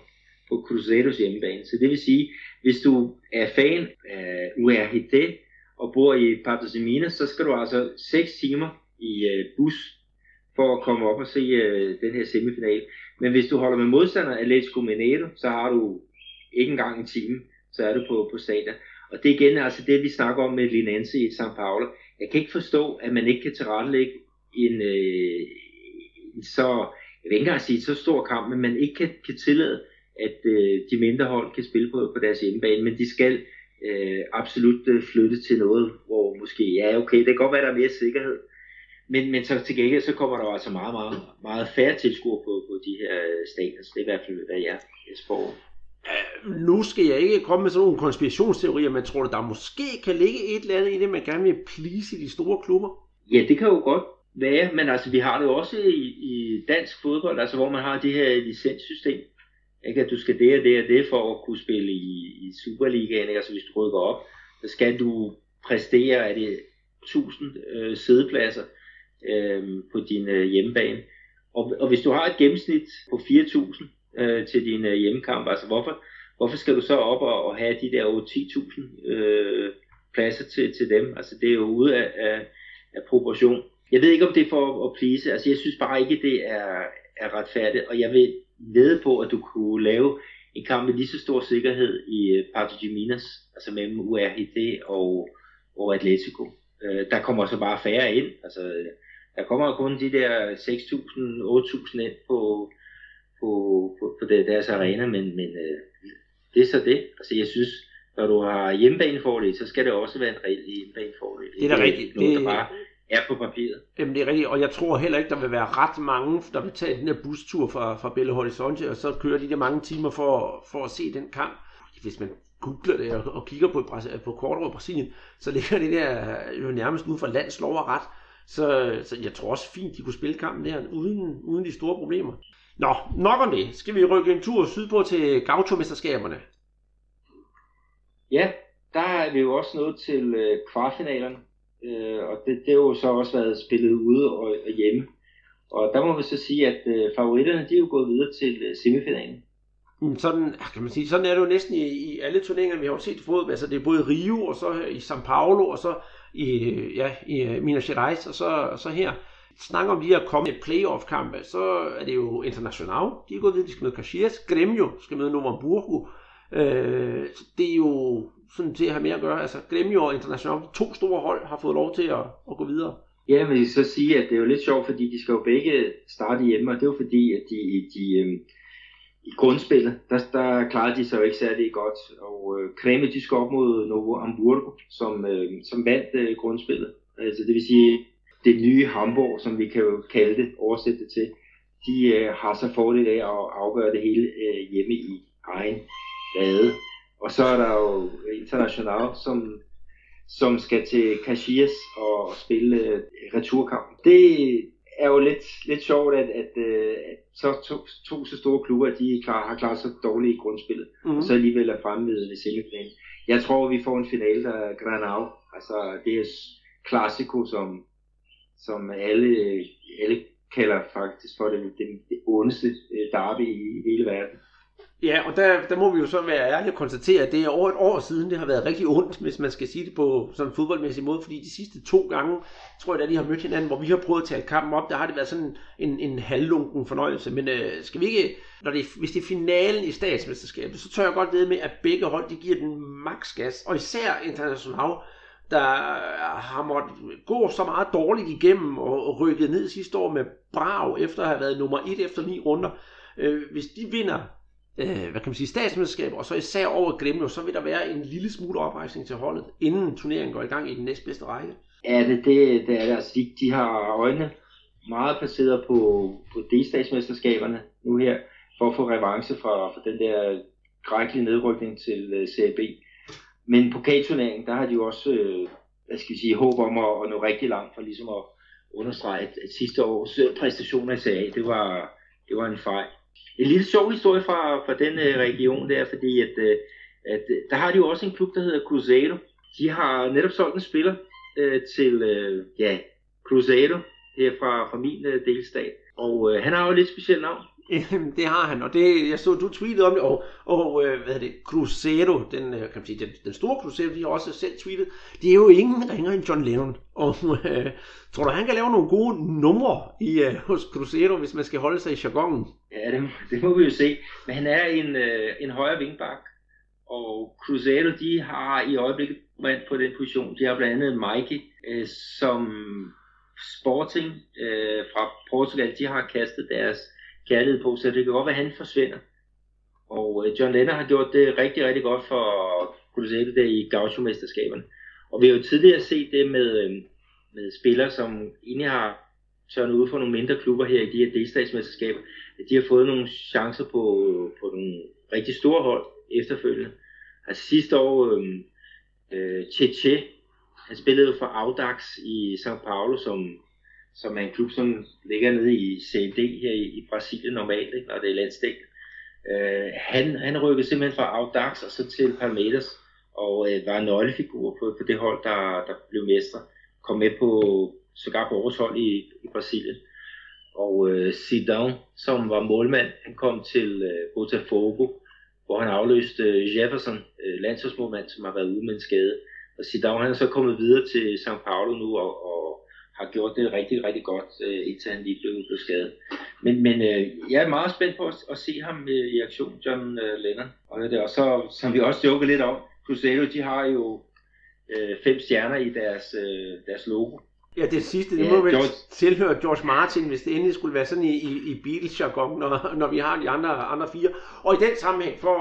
Speaker 3: på Cruzeiros hjemmebane. Så det vil sige, hvis du er fan af URHT og bor i Patos Minas, så skal du altså 6 timer i øh, bus for at komme op og se øh, den her semifinal. Men hvis du holder med modstander Atletico Mineiro, så har du ikke engang en time, så er du på, på stadion. Og det er igen altså det, vi snakker om med Linense i São Paulo. Jeg kan ikke forstå, at man ikke kan tilrettelægge en, øh, en så, jeg vil ikke engang sige så stor kamp, men man ikke kan, kan tillade, at øh, de mindre hold kan spille på, på deres hjemmebane, men de skal øh, absolut øh, flytte til noget, hvor måske, ja okay, det kan godt være, der er mere sikkerhed, men, men så til gengæld, så kommer der altså meget, meget, meget færre tilskuere på, på de her stadions. Det er i hvert fald, hvad jeg, jeg spår.
Speaker 2: Øh, nu skal jeg ikke komme med sådan nogle konspirationsteorier, men tror du, der måske kan ligge et eller andet i det, man gerne vil please i de store klubber?
Speaker 3: Ja, det kan jo godt være, men altså vi har det jo også i, i dansk fodbold, altså hvor man har det her licenssystem, ikke? At du skal det og det og det for at kunne spille i, i Superligaen. Ikke? Altså hvis du rykker op, så skal du præstere af det 1000 øh, sædepladser øh, på din øh, hjemmebane. Og, og hvis du har et gennemsnit på 4000 øh, til din øh, hjemmekamp, altså hvorfor, hvorfor skal du så op og, og have de der over 10.000 øh, pladser til, til dem. Altså det er jo ude af, af, af proportion. Jeg ved ikke, om det er for at please. Altså jeg synes bare ikke, det er, er retfærdigt. Og jeg vil ved på, at du kunne lave en kamp med lige så stor sikkerhed i øh, Pato Minas, altså mellem URHD og, og Atletico. Øh, der kommer så bare færre ind. Altså, der kommer kun de der 6.000-8.000 ind på, på, på, på deres arena, men, men øh, det er så det. Altså jeg synes, når du har hjemmebanefordel, så skal det også være en reel hjemmebanefordel.
Speaker 2: Det er da rigtigt.
Speaker 3: Noget, det... der bare er på papiret.
Speaker 2: Jamen det er rigtigt, og jeg tror heller ikke, der vil være ret mange, der vil tage den her bustur fra, fra Belo Horizonte, og så kører de der mange timer for, for at se den kamp. Hvis man googler det og, og kigger på, på kort over Brasilien, så ligger det der jo nærmest ud for landslov og ret. Så, så jeg tror også fint, de kunne spille kampen der uden, uden de store problemer. Nå, nok om det. Skal vi rykke en tur sydpå til Gaucho-mesterskaberne?
Speaker 3: Ja, der er vi jo også nået til øh, kvartfinalerne, øh, og det, det har jo så også været spillet ude og, og hjemme. Og der må vi så sige, at øh, favoritterne de er jo gået videre til øh, semifinalen.
Speaker 2: Mm, sådan, kan man sige, sådan er det jo næsten i, i alle turneringer, vi har jo set fodbold. Altså det er både Rio, og så i São Paulo, og så i, ja, i øh, Minas Gerais, og så, og så her. Snakker om de her kommende playoff-kampe, så er det jo International. De er gået videre, de skal møde Caxias. Gremio skal møde Novo Hamburgo. Øh, så det er jo sådan til at have mere at gøre. Altså Gremio og International, de to store hold, har fået lov til at, at gå videre.
Speaker 3: Ja, men jeg så sige, at det er jo lidt sjovt, fordi de skal jo begge starte hjemme, og det er jo fordi, at de, de øhm, i grundspillet, der, der klarede de sig jo ikke særlig godt, og øh, Kreme, de skal op mod Novo Hamburgo, som, øh, som vandt øh, grundspillet. Altså det vil sige, det nye Hamburg, som vi kan jo kalde det, oversætte det til, de øh, har så fordel af at afgøre det hele øh, hjemme i egen bade. Og så er der jo International, som, som skal til Caxias og spille øh, returkamp. Det er jo lidt, lidt sjovt, at, at, øh, at så to, to så store klubber, de klar, har klaret så dårligt i grundspillet, mm. og så alligevel er fremme ved semifinalen. Jeg tror, vi får en finale, der er Granau. Altså det er klassiko, som, som alle, alle kalder faktisk for det, det, det ondeste øh, derby i hele verden.
Speaker 2: Ja, og der, der må vi jo så være ærlige og konstatere, at det er over et år siden, det har været rigtig ondt, hvis man skal sige det på sådan en fodboldmæssig måde, fordi de sidste to gange, tror jeg da, de har mødt hinanden, hvor vi har prøvet at tale kampen op, der har det været sådan en, en halvlunken fornøjelse. Men øh, skal vi ikke, når det, hvis det er finalen i statsmesterskabet, så tør jeg godt ved med, at begge hold, de giver den maks gas, og især International, der har måttet gå så meget dårligt igennem og rykket ned sidste år med brav, efter at have været nummer et efter ni runder. Øh, hvis de vinder øh, hvad kan man sige, statsmesterskaber, og så især over Gremio, så vil der være en lille smule oprejsning til holdet, inden turneringen går i gang i den næstbedste række.
Speaker 3: Ja, det, det, det er det. Altså, de, de har øjnene meget placeret på, på D-statsmesterskaberne nu her, for at få revanche fra, fra den der grækkelige nedrykning til uh, Serie B. Men på K-turneringen, der har de jo også, øh, hvad skal vi sige, håb om at, at nå rigtig langt, for ligesom at understrege, at, at sidste års øh, præstationer i Serie det var, det var en fejl en lille sjov historie fra, fra den øh, region der, fordi at, øh, at øh, der har de jo også en klub, der hedder Cruzeiro. De har netop solgt en spiller øh, til øh, ja, Cruzeiro her fra, fra min øh, delstat. Og øh, han har jo et lidt specielt navn
Speaker 2: det har han, og det, jeg så, du tweetede om det, og, og øh, hvad er det, Cruzeiro, den, øh, kan man sige, den, den store Cruzeiro, de har også selv tweetet, det er jo ingen ringer end John Lennon, og øh, tror du, han kan lave nogle gode numre i, øh, hos Cruzeiro, hvis man skal holde sig i jargonen?
Speaker 3: Ja, det, det må vi jo se, men han er en, øh, en højre vingbak, og Cruzeiro, de har i øjeblikket mand på den position, de har blandt andet Mikey, øh, som Sporting øh, fra Portugal, de har kastet deres kærlighed på, så det kan godt være, at han forsvinder. Og øh, John Lennon har gjort det rigtig, rigtig godt for Cruzeiro der i Gaucho-mesterskaberne. Og vi har jo tidligere set det med, øh, med spillere, som egentlig har tørnet ud for nogle mindre klubber her i de her delstatsmesterskaber, at de har fået nogle chancer på, på nogle rigtig store hold efterfølgende. Altså sidste år, øh, øh, Cheche, han spillede for Audax i São Paulo, som som er en klub, som ligger nede i CD her i, i Brasilien normalt, ikke, når det er landsdæk. Øh, han, han rykkede simpelthen fra Audax og så til Palmeiras, og øh, var en nøglefigur på, på det hold, der, der blev mestre. Kom med på sågar på årets hold i, i Brasilien. Og øh, Zidane, som var målmand, han kom til øh, Botafogo, hvor han afløste øh, Jefferson, øh, landsholdsmålmand, som har været ude med en skade. og Zidane han er så kommet videre til São Paulo nu og, og har gjort det rigtig, rigtig godt, øh, indtil han lige blev, blev skadet. Men, men øh, jeg er meget spændt på at, at se ham øh, i aktion, John øh, Lennon. Og, det, og så, som vi også joker lidt om, Cruzeiro, de har jo øh, fem stjerner i deres, øh, deres logo.
Speaker 2: Ja, det sidste, det må vel George... tilhøre George Martin, hvis det endelig skulle være sådan i, i, i Beatles-jargon, når, når vi har de andre, andre fire. Og i den sammenhæng, for,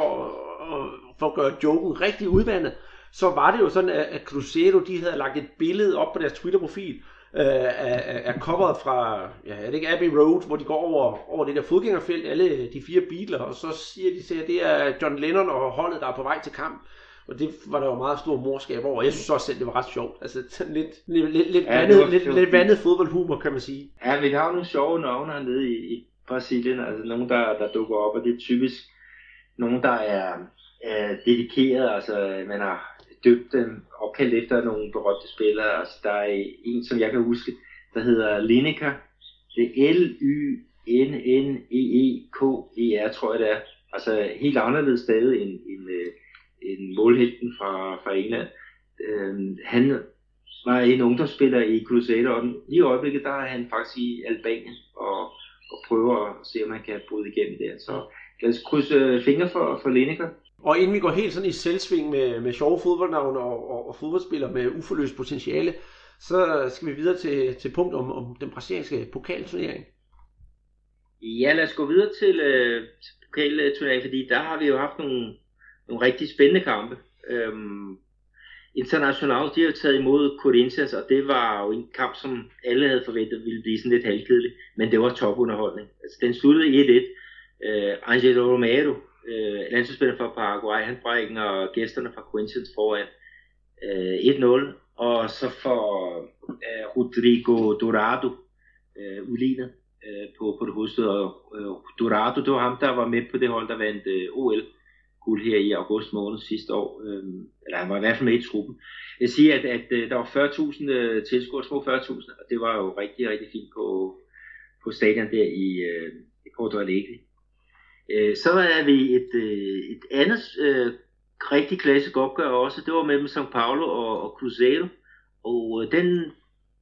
Speaker 2: for at gøre joken rigtig udvandet, så var det jo sådan, at, at Cruzeiro, de havde lagt et billede op på deres Twitter-profil, øh, af, af coveret fra, ja, er det ikke Abbey Road, hvor de går over, over det der fodgængerfelt, alle de fire biler, og så siger de at det er John Lennon og holdet, der er på vej til kamp. Og det var der jo meget stor morskab over. Jeg synes også selv, det var ret sjovt. Altså sådan lidt, lidt, lidt, lidt, ja, vandet, lidt, lidt vandet fodboldhumor, kan man sige.
Speaker 3: Ja, vi har jo nogle sjove navne hernede i, i Brasilien. Altså nogen, der, der dukker op, og det er typisk nogen, der er, er dedikeret. Altså man har døbt dem, opkaldt efter nogle berømte spillere. Altså der er en, som jeg kan huske, der hedder Lineker. Det er L-Y-N-N-E-E-K-E-R, tror jeg det er. Altså helt anderledes stadig end, end, øh, end en målhelten fra, fra England. Øhm, han var en ungdomsspiller i Crusader, og lige i øjeblikket der er han faktisk i Albanien og, og prøver at se, om han kan bryde igennem der. Så lad os krydse fingre for, for Lineker.
Speaker 2: Og inden vi går helt sådan i selvsving med, med sjove fodboldnavne og, og, og fodboldspillere med uforløst potentiale, så skal vi videre til, til punkt om, om den brasilianske pokalturnering.
Speaker 3: Ja, lad os gå videre til, øh, til pokalturneringen, fordi der har vi jo haft nogle nogle rigtig spændende kampe. Øhm, International, de har taget imod Corinthians, og det var jo en kamp, som alle havde forventet ville blive sådan lidt halvkedelig, men det var topunderholdning. Altså, den sluttede 1-1. Øh, Angelo Romero, øh, landsholdsspiller fra Paraguay, han brækker gæsterne fra Corinthians foran øh, 1-0, og så får øh, Rodrigo Dorado øh, udlignet øh, på, på det hovedstød, og øh, Dorado, det var ham, der var med på det hold, der vandt øh, OL guld her i august måned sidste år. Øh, eller han var i hvert fald med i truppen. Jeg siger, at, at, at der var 40.000 øh, tilskuere, små 40.000, og det var jo rigtig, rigtig fint på, på stadion der i, øh, i Porto Alegre. Øh, så er vi et, øh, et andet øh, rigtig klassisk opgør også. Det var mellem São Paulo og, og Cruzeiro. Og øh, den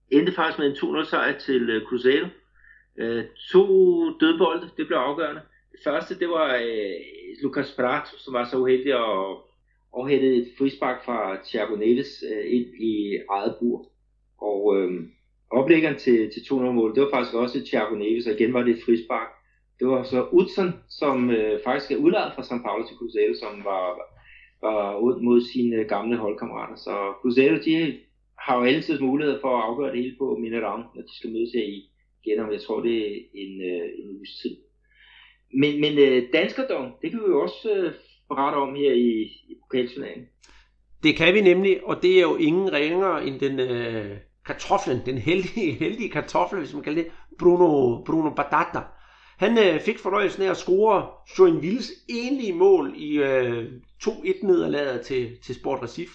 Speaker 3: endte faktisk med en 2-0 sejr til øh, Cruzeiro. Øh, to dødbolde, det blev afgørende. Det første, det var øh, Lucas Prato, som var så uheldig at overhætte et frispark fra Thiago Neves øh, ind i eget bur. Og øh, oplæggeren til, til 200-mål, det var faktisk også Thiago Neves, og igen var det et frispark. Det var så Utzon, som øh, faktisk er udlejet fra São Paulo til Cruzeiro, som var, var ud mod sine gamle holdkammerater. Så Cruzeiro, de har jo altid mulighed for at afgøre det hele på Mineirão, når de skal mødes her i igen om, jeg tror det er en, øh, en uges tid. Men, men øh, danskerdom, det kan vi jo også øh, berette om her i, i pokalturneringen.
Speaker 2: Det kan vi nemlig, og det er jo ingen ringere end den øh, kartoflen, den heldige, heldige kartoffel, hvis man kalder det, Bruno, Bruno Badata. Han øh, fik fornøjelsen af at score Joinvilles enlige mål i øh, 2-1 nederlaget til, til Sport Recif.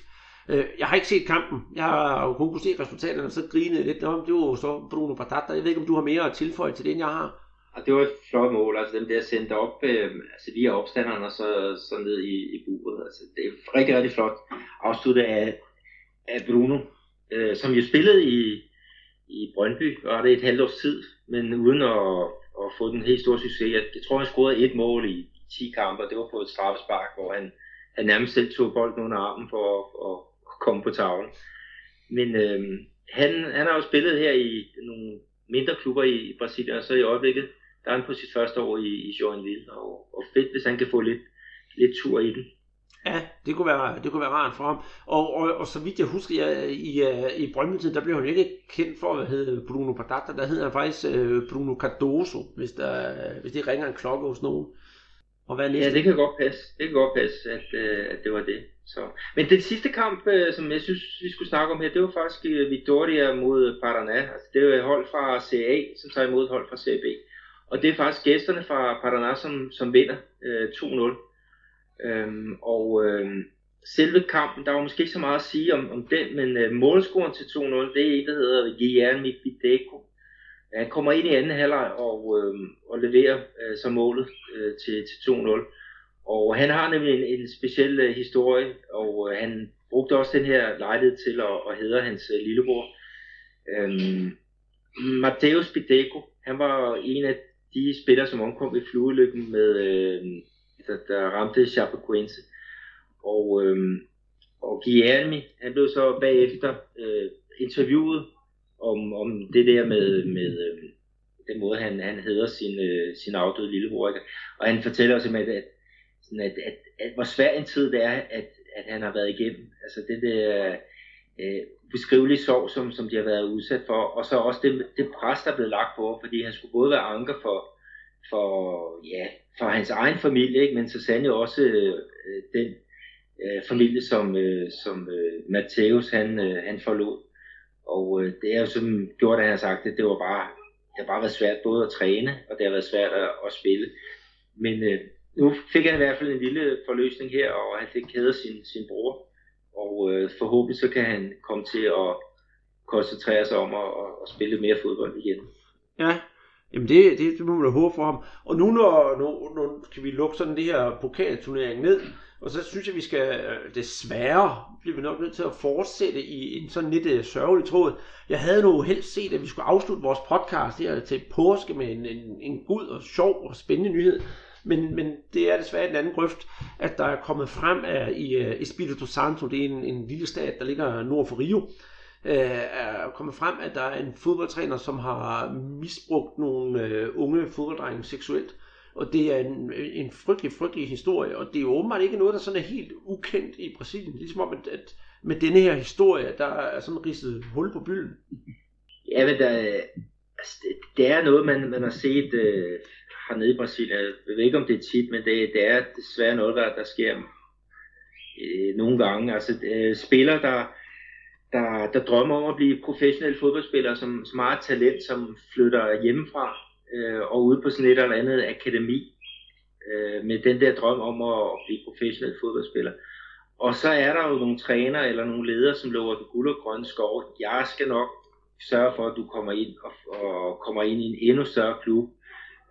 Speaker 2: Øh, jeg har ikke set kampen. Jeg har jo kun kunne se resultaterne, og så grinede lidt om. Det var så Bruno Patata. Jeg ved ikke, om du har mere at tilføje til det, end jeg har.
Speaker 3: Og det var et flot mål, altså dem der sendte op øh, altså via opstanderen og så, så ned i, i buret. Altså, det er rigtig, rigtig flot afsluttet af, af Bruno, øh, som jo spillede i, i Brøndby, og det et halvt års tid, men uden at, og fået den helt store succes. Jeg, jeg tror, han scorede et mål i 10 kampe, og det var på et straffespark, hvor han, han nærmest selv tog bolden under armen for at, at, at komme på tavlen. Men øh, han, han har jo spillet her i nogle mindre klubber i Brasilien, og så i øjeblikket der er han på sit første år i, i Joinville, og, og fedt, hvis han kan få lidt, lidt tur i den.
Speaker 2: Ja, det kunne være, det kunne være rart for ham. Og, og, og så vidt jeg husker, jeg, i, i Brøndby der blev han ikke kendt for at hedde Bruno Pardata. Der hedder han faktisk uh, Bruno Cardoso, hvis, der, hvis det ringer en klokke hos nogen.
Speaker 3: Og hvad ja, det kan godt passe. Det kan godt passe, at, uh, at det var det. Så. Men den sidste kamp, uh, som jeg synes, vi skulle snakke om her, det var faktisk uh, Victoria mod Paraná. Altså, det er et hold fra CA, som tager imod et hold fra CB. Og det er faktisk gæsterne fra Paraná, som, som vinder øh, 2-0. Øhm, og øh, selve kampen, der var måske ikke så meget at sige om, om den, men øh, målscoren til 2-0, det er en, der hedder Guillermo Fideco. Han kommer ind i anden halvleg og, øh, og leverer øh, så målet øh, til, til 2-0. Og han har nemlig en, en speciel øh, historie, og øh, han brugte også den her lejlighed til at, at hedre hans øh, lillebror. Øhm, Mateus Pideco, han var en af de spillere, som omkom i fluelykken med, øh, der, der ramte Chapecoense. Og, øh, og Guillermi, han blev så bagefter øh, interviewet om, om det der med, med øh, den måde, han, han hedder sin, øh, sin afdøde lillebror. Og han fortæller simpelthen, at, sådan at, at, at, hvor svær en tid det er, at, at han har været igennem. Altså det der øh, beskrivelige sorg, som, som de har været udsat for, og så også det, det pres, der er blevet lagt på, fordi han skulle både være anker for, for, ja, for hans egen familie, ikke? men så sandelig også øh, den øh, familie, som, øh, som øh, Matthæus han, øh, han forlod. Og øh, det er jo som gjort, at han har sagt, at det var bare, det har bare været svært både at træne, og det har været svært at, at spille. Men øh, nu fik han i hvert fald en lille forløsning her, og han fik kædet sin, sin bror. Og øh, forhåbentlig så kan han komme til at koncentrere sig om at, at spille mere fodbold igen.
Speaker 2: Ja, Jamen det, det, det må man da håbe for ham. Og nu når, nu, nu kan vi lukke sådan det her pokalturnering ned, og så synes jeg, vi skal øh, desværre bliver vi nok nødt til at fortsætte i en sådan lidt uh, sørgelig tråd. Jeg havde nu helst set, at vi skulle afslutte vores podcast her til påske med en, en, en god og sjov og spændende nyhed. Men, men det er desværre en anden grøft, at der er kommet frem af, i øh, uh, Espírito Santo, det er en, en lille stat, der ligger nord for Rio, øh, er kommet frem, at der er en fodboldtræner, som har misbrugt nogle øh, unge fodbolddrenge seksuelt. Og det er en, en frygtelig, frygtelig historie, og det er jo åbenbart ikke noget, der sådan er helt ukendt i Brasilien. Ligesom om, at, at med denne her historie, der er sådan ridset hul på bylden.
Speaker 3: Ja, men der, altså, det, det er noget, man, man har set øh, hernede i Brasilien. Jeg ved ikke, om det er tit, men det, det er desværre noget, der, der sker øh, nogle gange. Altså øh, spillere, der der, der drømmer om at blive professionelle fodboldspillere, som, som har et talent, som flytter hjemmefra øh, og ud på sådan et eller andet akademi øh, med den der drøm om at, at blive professionel fodboldspiller. Og så er der jo nogle træner eller nogle ledere, som lover den guld og grønne skov. Jeg skal nok sørge for, at du kommer ind og, og kommer ind i en endnu større klub,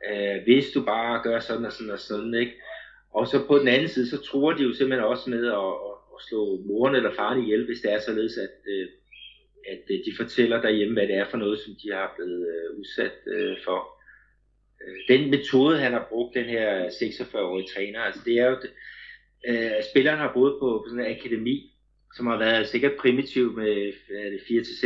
Speaker 3: øh, hvis du bare gør sådan og sådan og sådan, ikke? Og så på den anden side, så tror de jo simpelthen også med at, at slå moren eller faren ihjel, hvis det er således, at, øh, at øh, de fortæller derhjemme, hvad det er for noget, som de har blevet øh, udsat øh, for. Øh, den metode, han har brugt, den her 46-årige træner, altså det er jo, øh, spilleren har boet på, på sådan en akademi, som har været sikkert primitiv med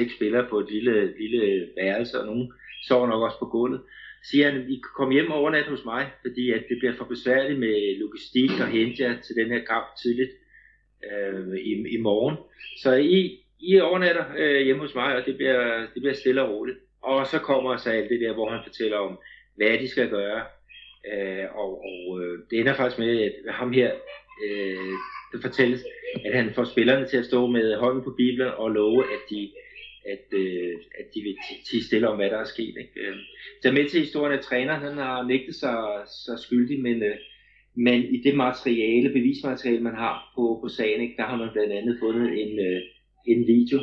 Speaker 3: 4-6 spillere på et lille, lille værelse, og nogen sover nok også på gulvet siger han, I kan komme hjem overnat hos mig, fordi at det bliver for besværligt med logistik og hente jer til den her kamp tidligt øh, i, i morgen. Så I, I overnatter øh, hjemme hos mig, og det bliver, det bliver stille og roligt. Og så kommer så alt det der, hvor han fortæller om, hvad de skal gøre. Øh, og og øh, det ender faktisk med, at ham her, øh, det fortælles, at han får spillerne til at stå med hånden på Bibelen og love, at de, at, øh, at de vil tige stille om, hvad der er sket. Ikke? Øh, så med til historien, at træneren han har nægtet sig, sig skyldig, men øh, men i det materiale, bevismateriale, man har på, på sagen, ikke, der har man blandt andet fundet en, øh, en video,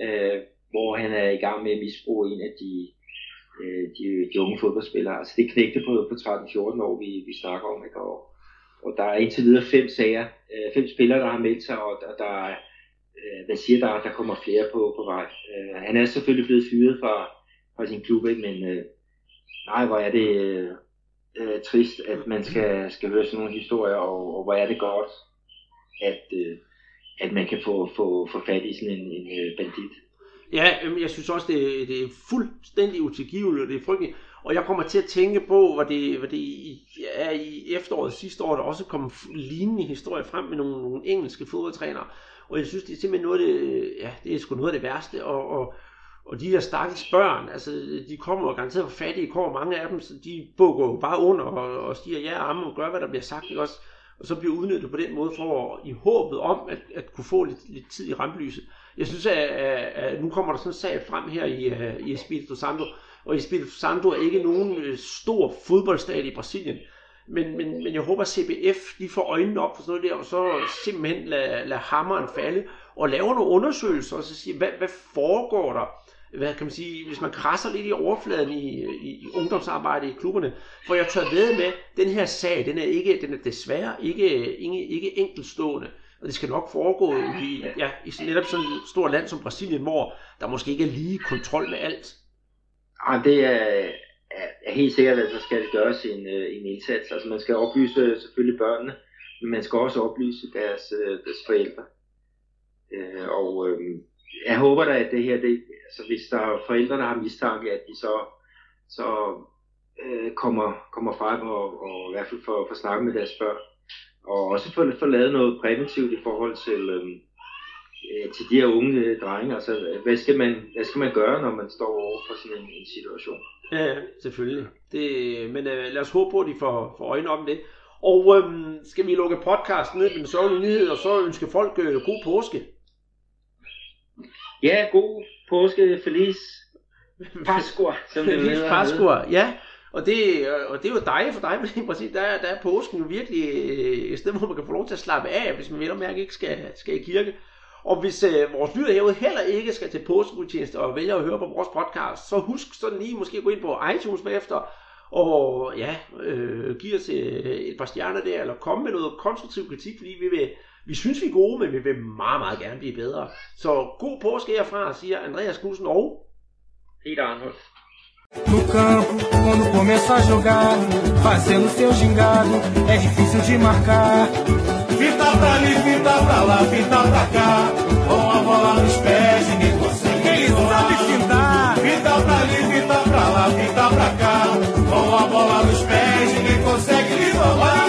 Speaker 3: øh, hvor han er i gang med at misbruge en af de, øh, de, de unge fodboldspillere. Altså det knægte på, på 13-14 år, vi, vi snakker om. Ikke? Og, og der er indtil videre fem sager, øh, fem spillere, der har meldt sig, og der, der er, øh, hvad siger der, der kommer flere på, på vej. Øh, han er selvfølgelig blevet fyret fra, fra sin klub, ikke? men øh, nej, hvor er det... Øh, øh, trist, at man skal, skal høre sådan nogle historier, og, og hvor er det godt, at, øh, at man kan få, få, få fat i sådan en, en øh, bandit.
Speaker 2: Ja, jeg synes også, det, det er fuldstændig utilgiveligt, og det er frygteligt. Og jeg kommer til at tænke på, hvad det, hvad det er i efteråret sidste år, der også kom lignende historier frem med nogle, nogle engelske fodboldtrænere. Og jeg synes, det er simpelthen noget af det, ja, det er sgu noget af det værste. Og, og, og de her stakkels børn, altså de kommer jo garanteret fra fattige kår, mange af dem, så de bukker jo bare under og, og stiger ja og og gør, hvad der bliver sagt, ikke også? Og så bliver udnyttet på den måde for i håbet om at, at kunne få lidt, lidt tid i rampelyset. Jeg synes, at, at, at nu kommer der sådan en sag frem her i, øh, i Espírito Santo, og Espírito Santo er ikke nogen øh, stor fodboldstat i Brasilien, men, men, men jeg håber, at CBF de får øjnene op for sådan noget der, og så simpelthen lader lad hammeren falde, og laver nogle undersøgelser, og så siger, hvad, hvad foregår der? Hvad kan man sige, hvis man krasser lidt i overfladen i, i, i ungdomsarbejde i klubberne, for jeg tør ved med, den her sag, den er, ikke, den er desværre ikke, ikke, ikke enkeltstående. Og det skal nok foregå i, ja, i netop sådan et stort land som Brasilien, hvor der måske ikke er lige kontrol med alt.
Speaker 3: Ja, det er, er helt sikkert, at der skal gøres en, øh, en indsats. Altså man skal oplyse øh, selvfølgelig børnene, men man skal også oplyse deres, øh, deres forældre. Og øhm, jeg håber da, at det her, det, altså hvis der er forældre, der har mistanke, at de så, så øh, kommer, kommer frem og, og i hvert fald får, får snakket med deres børn. Og også få, få lavet noget præventivt i forhold til, øhm, øh, til de her unge øh, drenge. Altså, hvad skal, man, hvad skal man gøre, når man står over for sådan en, en situation?
Speaker 2: Ja, selvfølgelig. Det, men øh, lad os håbe på, at de får, får øjne om det. Og øh, skal vi lukke podcasten ned med den sørgelige nyhed, og så ønske folk øh, god påske?
Speaker 3: Ja, god påske, Feliz Pascua, som det
Speaker 2: Feliz Pascua, ja. Og det, og det er jo dejligt for dig, men i præcis, der, er, der er påsken jo virkelig øh, et sted, hvor man kan få lov til at slappe af, hvis man vel og mærke ikke skal, skal i kirke. Og hvis øh, vores lytter herude heller ikke skal til påskegudstjeneste og vælger at høre på vores podcast, så husk sådan lige måske at gå ind på iTunes bagefter, og ja, øh, give os øh, et par stjerner der, eller komme med noget konstruktiv kritik, fordi vi vil, Vi synes, vi er gode, men vi vil meget, meget gerne blive bedre. Så god påske herfra, siger Andreas Knudsen og
Speaker 3: Peter Arnhold.
Speaker 1: No campo, quando começa a jogar, fazendo seu gingado, é difícil de marcar. Fita pra ali, fita pra lá, fita pra cá, com a bola nos pés, ninguém consegue. Quem sabe
Speaker 4: fintar?
Speaker 1: Fita pra ali, fita pra lá, fita pra cá, com a bola nos pés, ninguém consegue lhe tomar.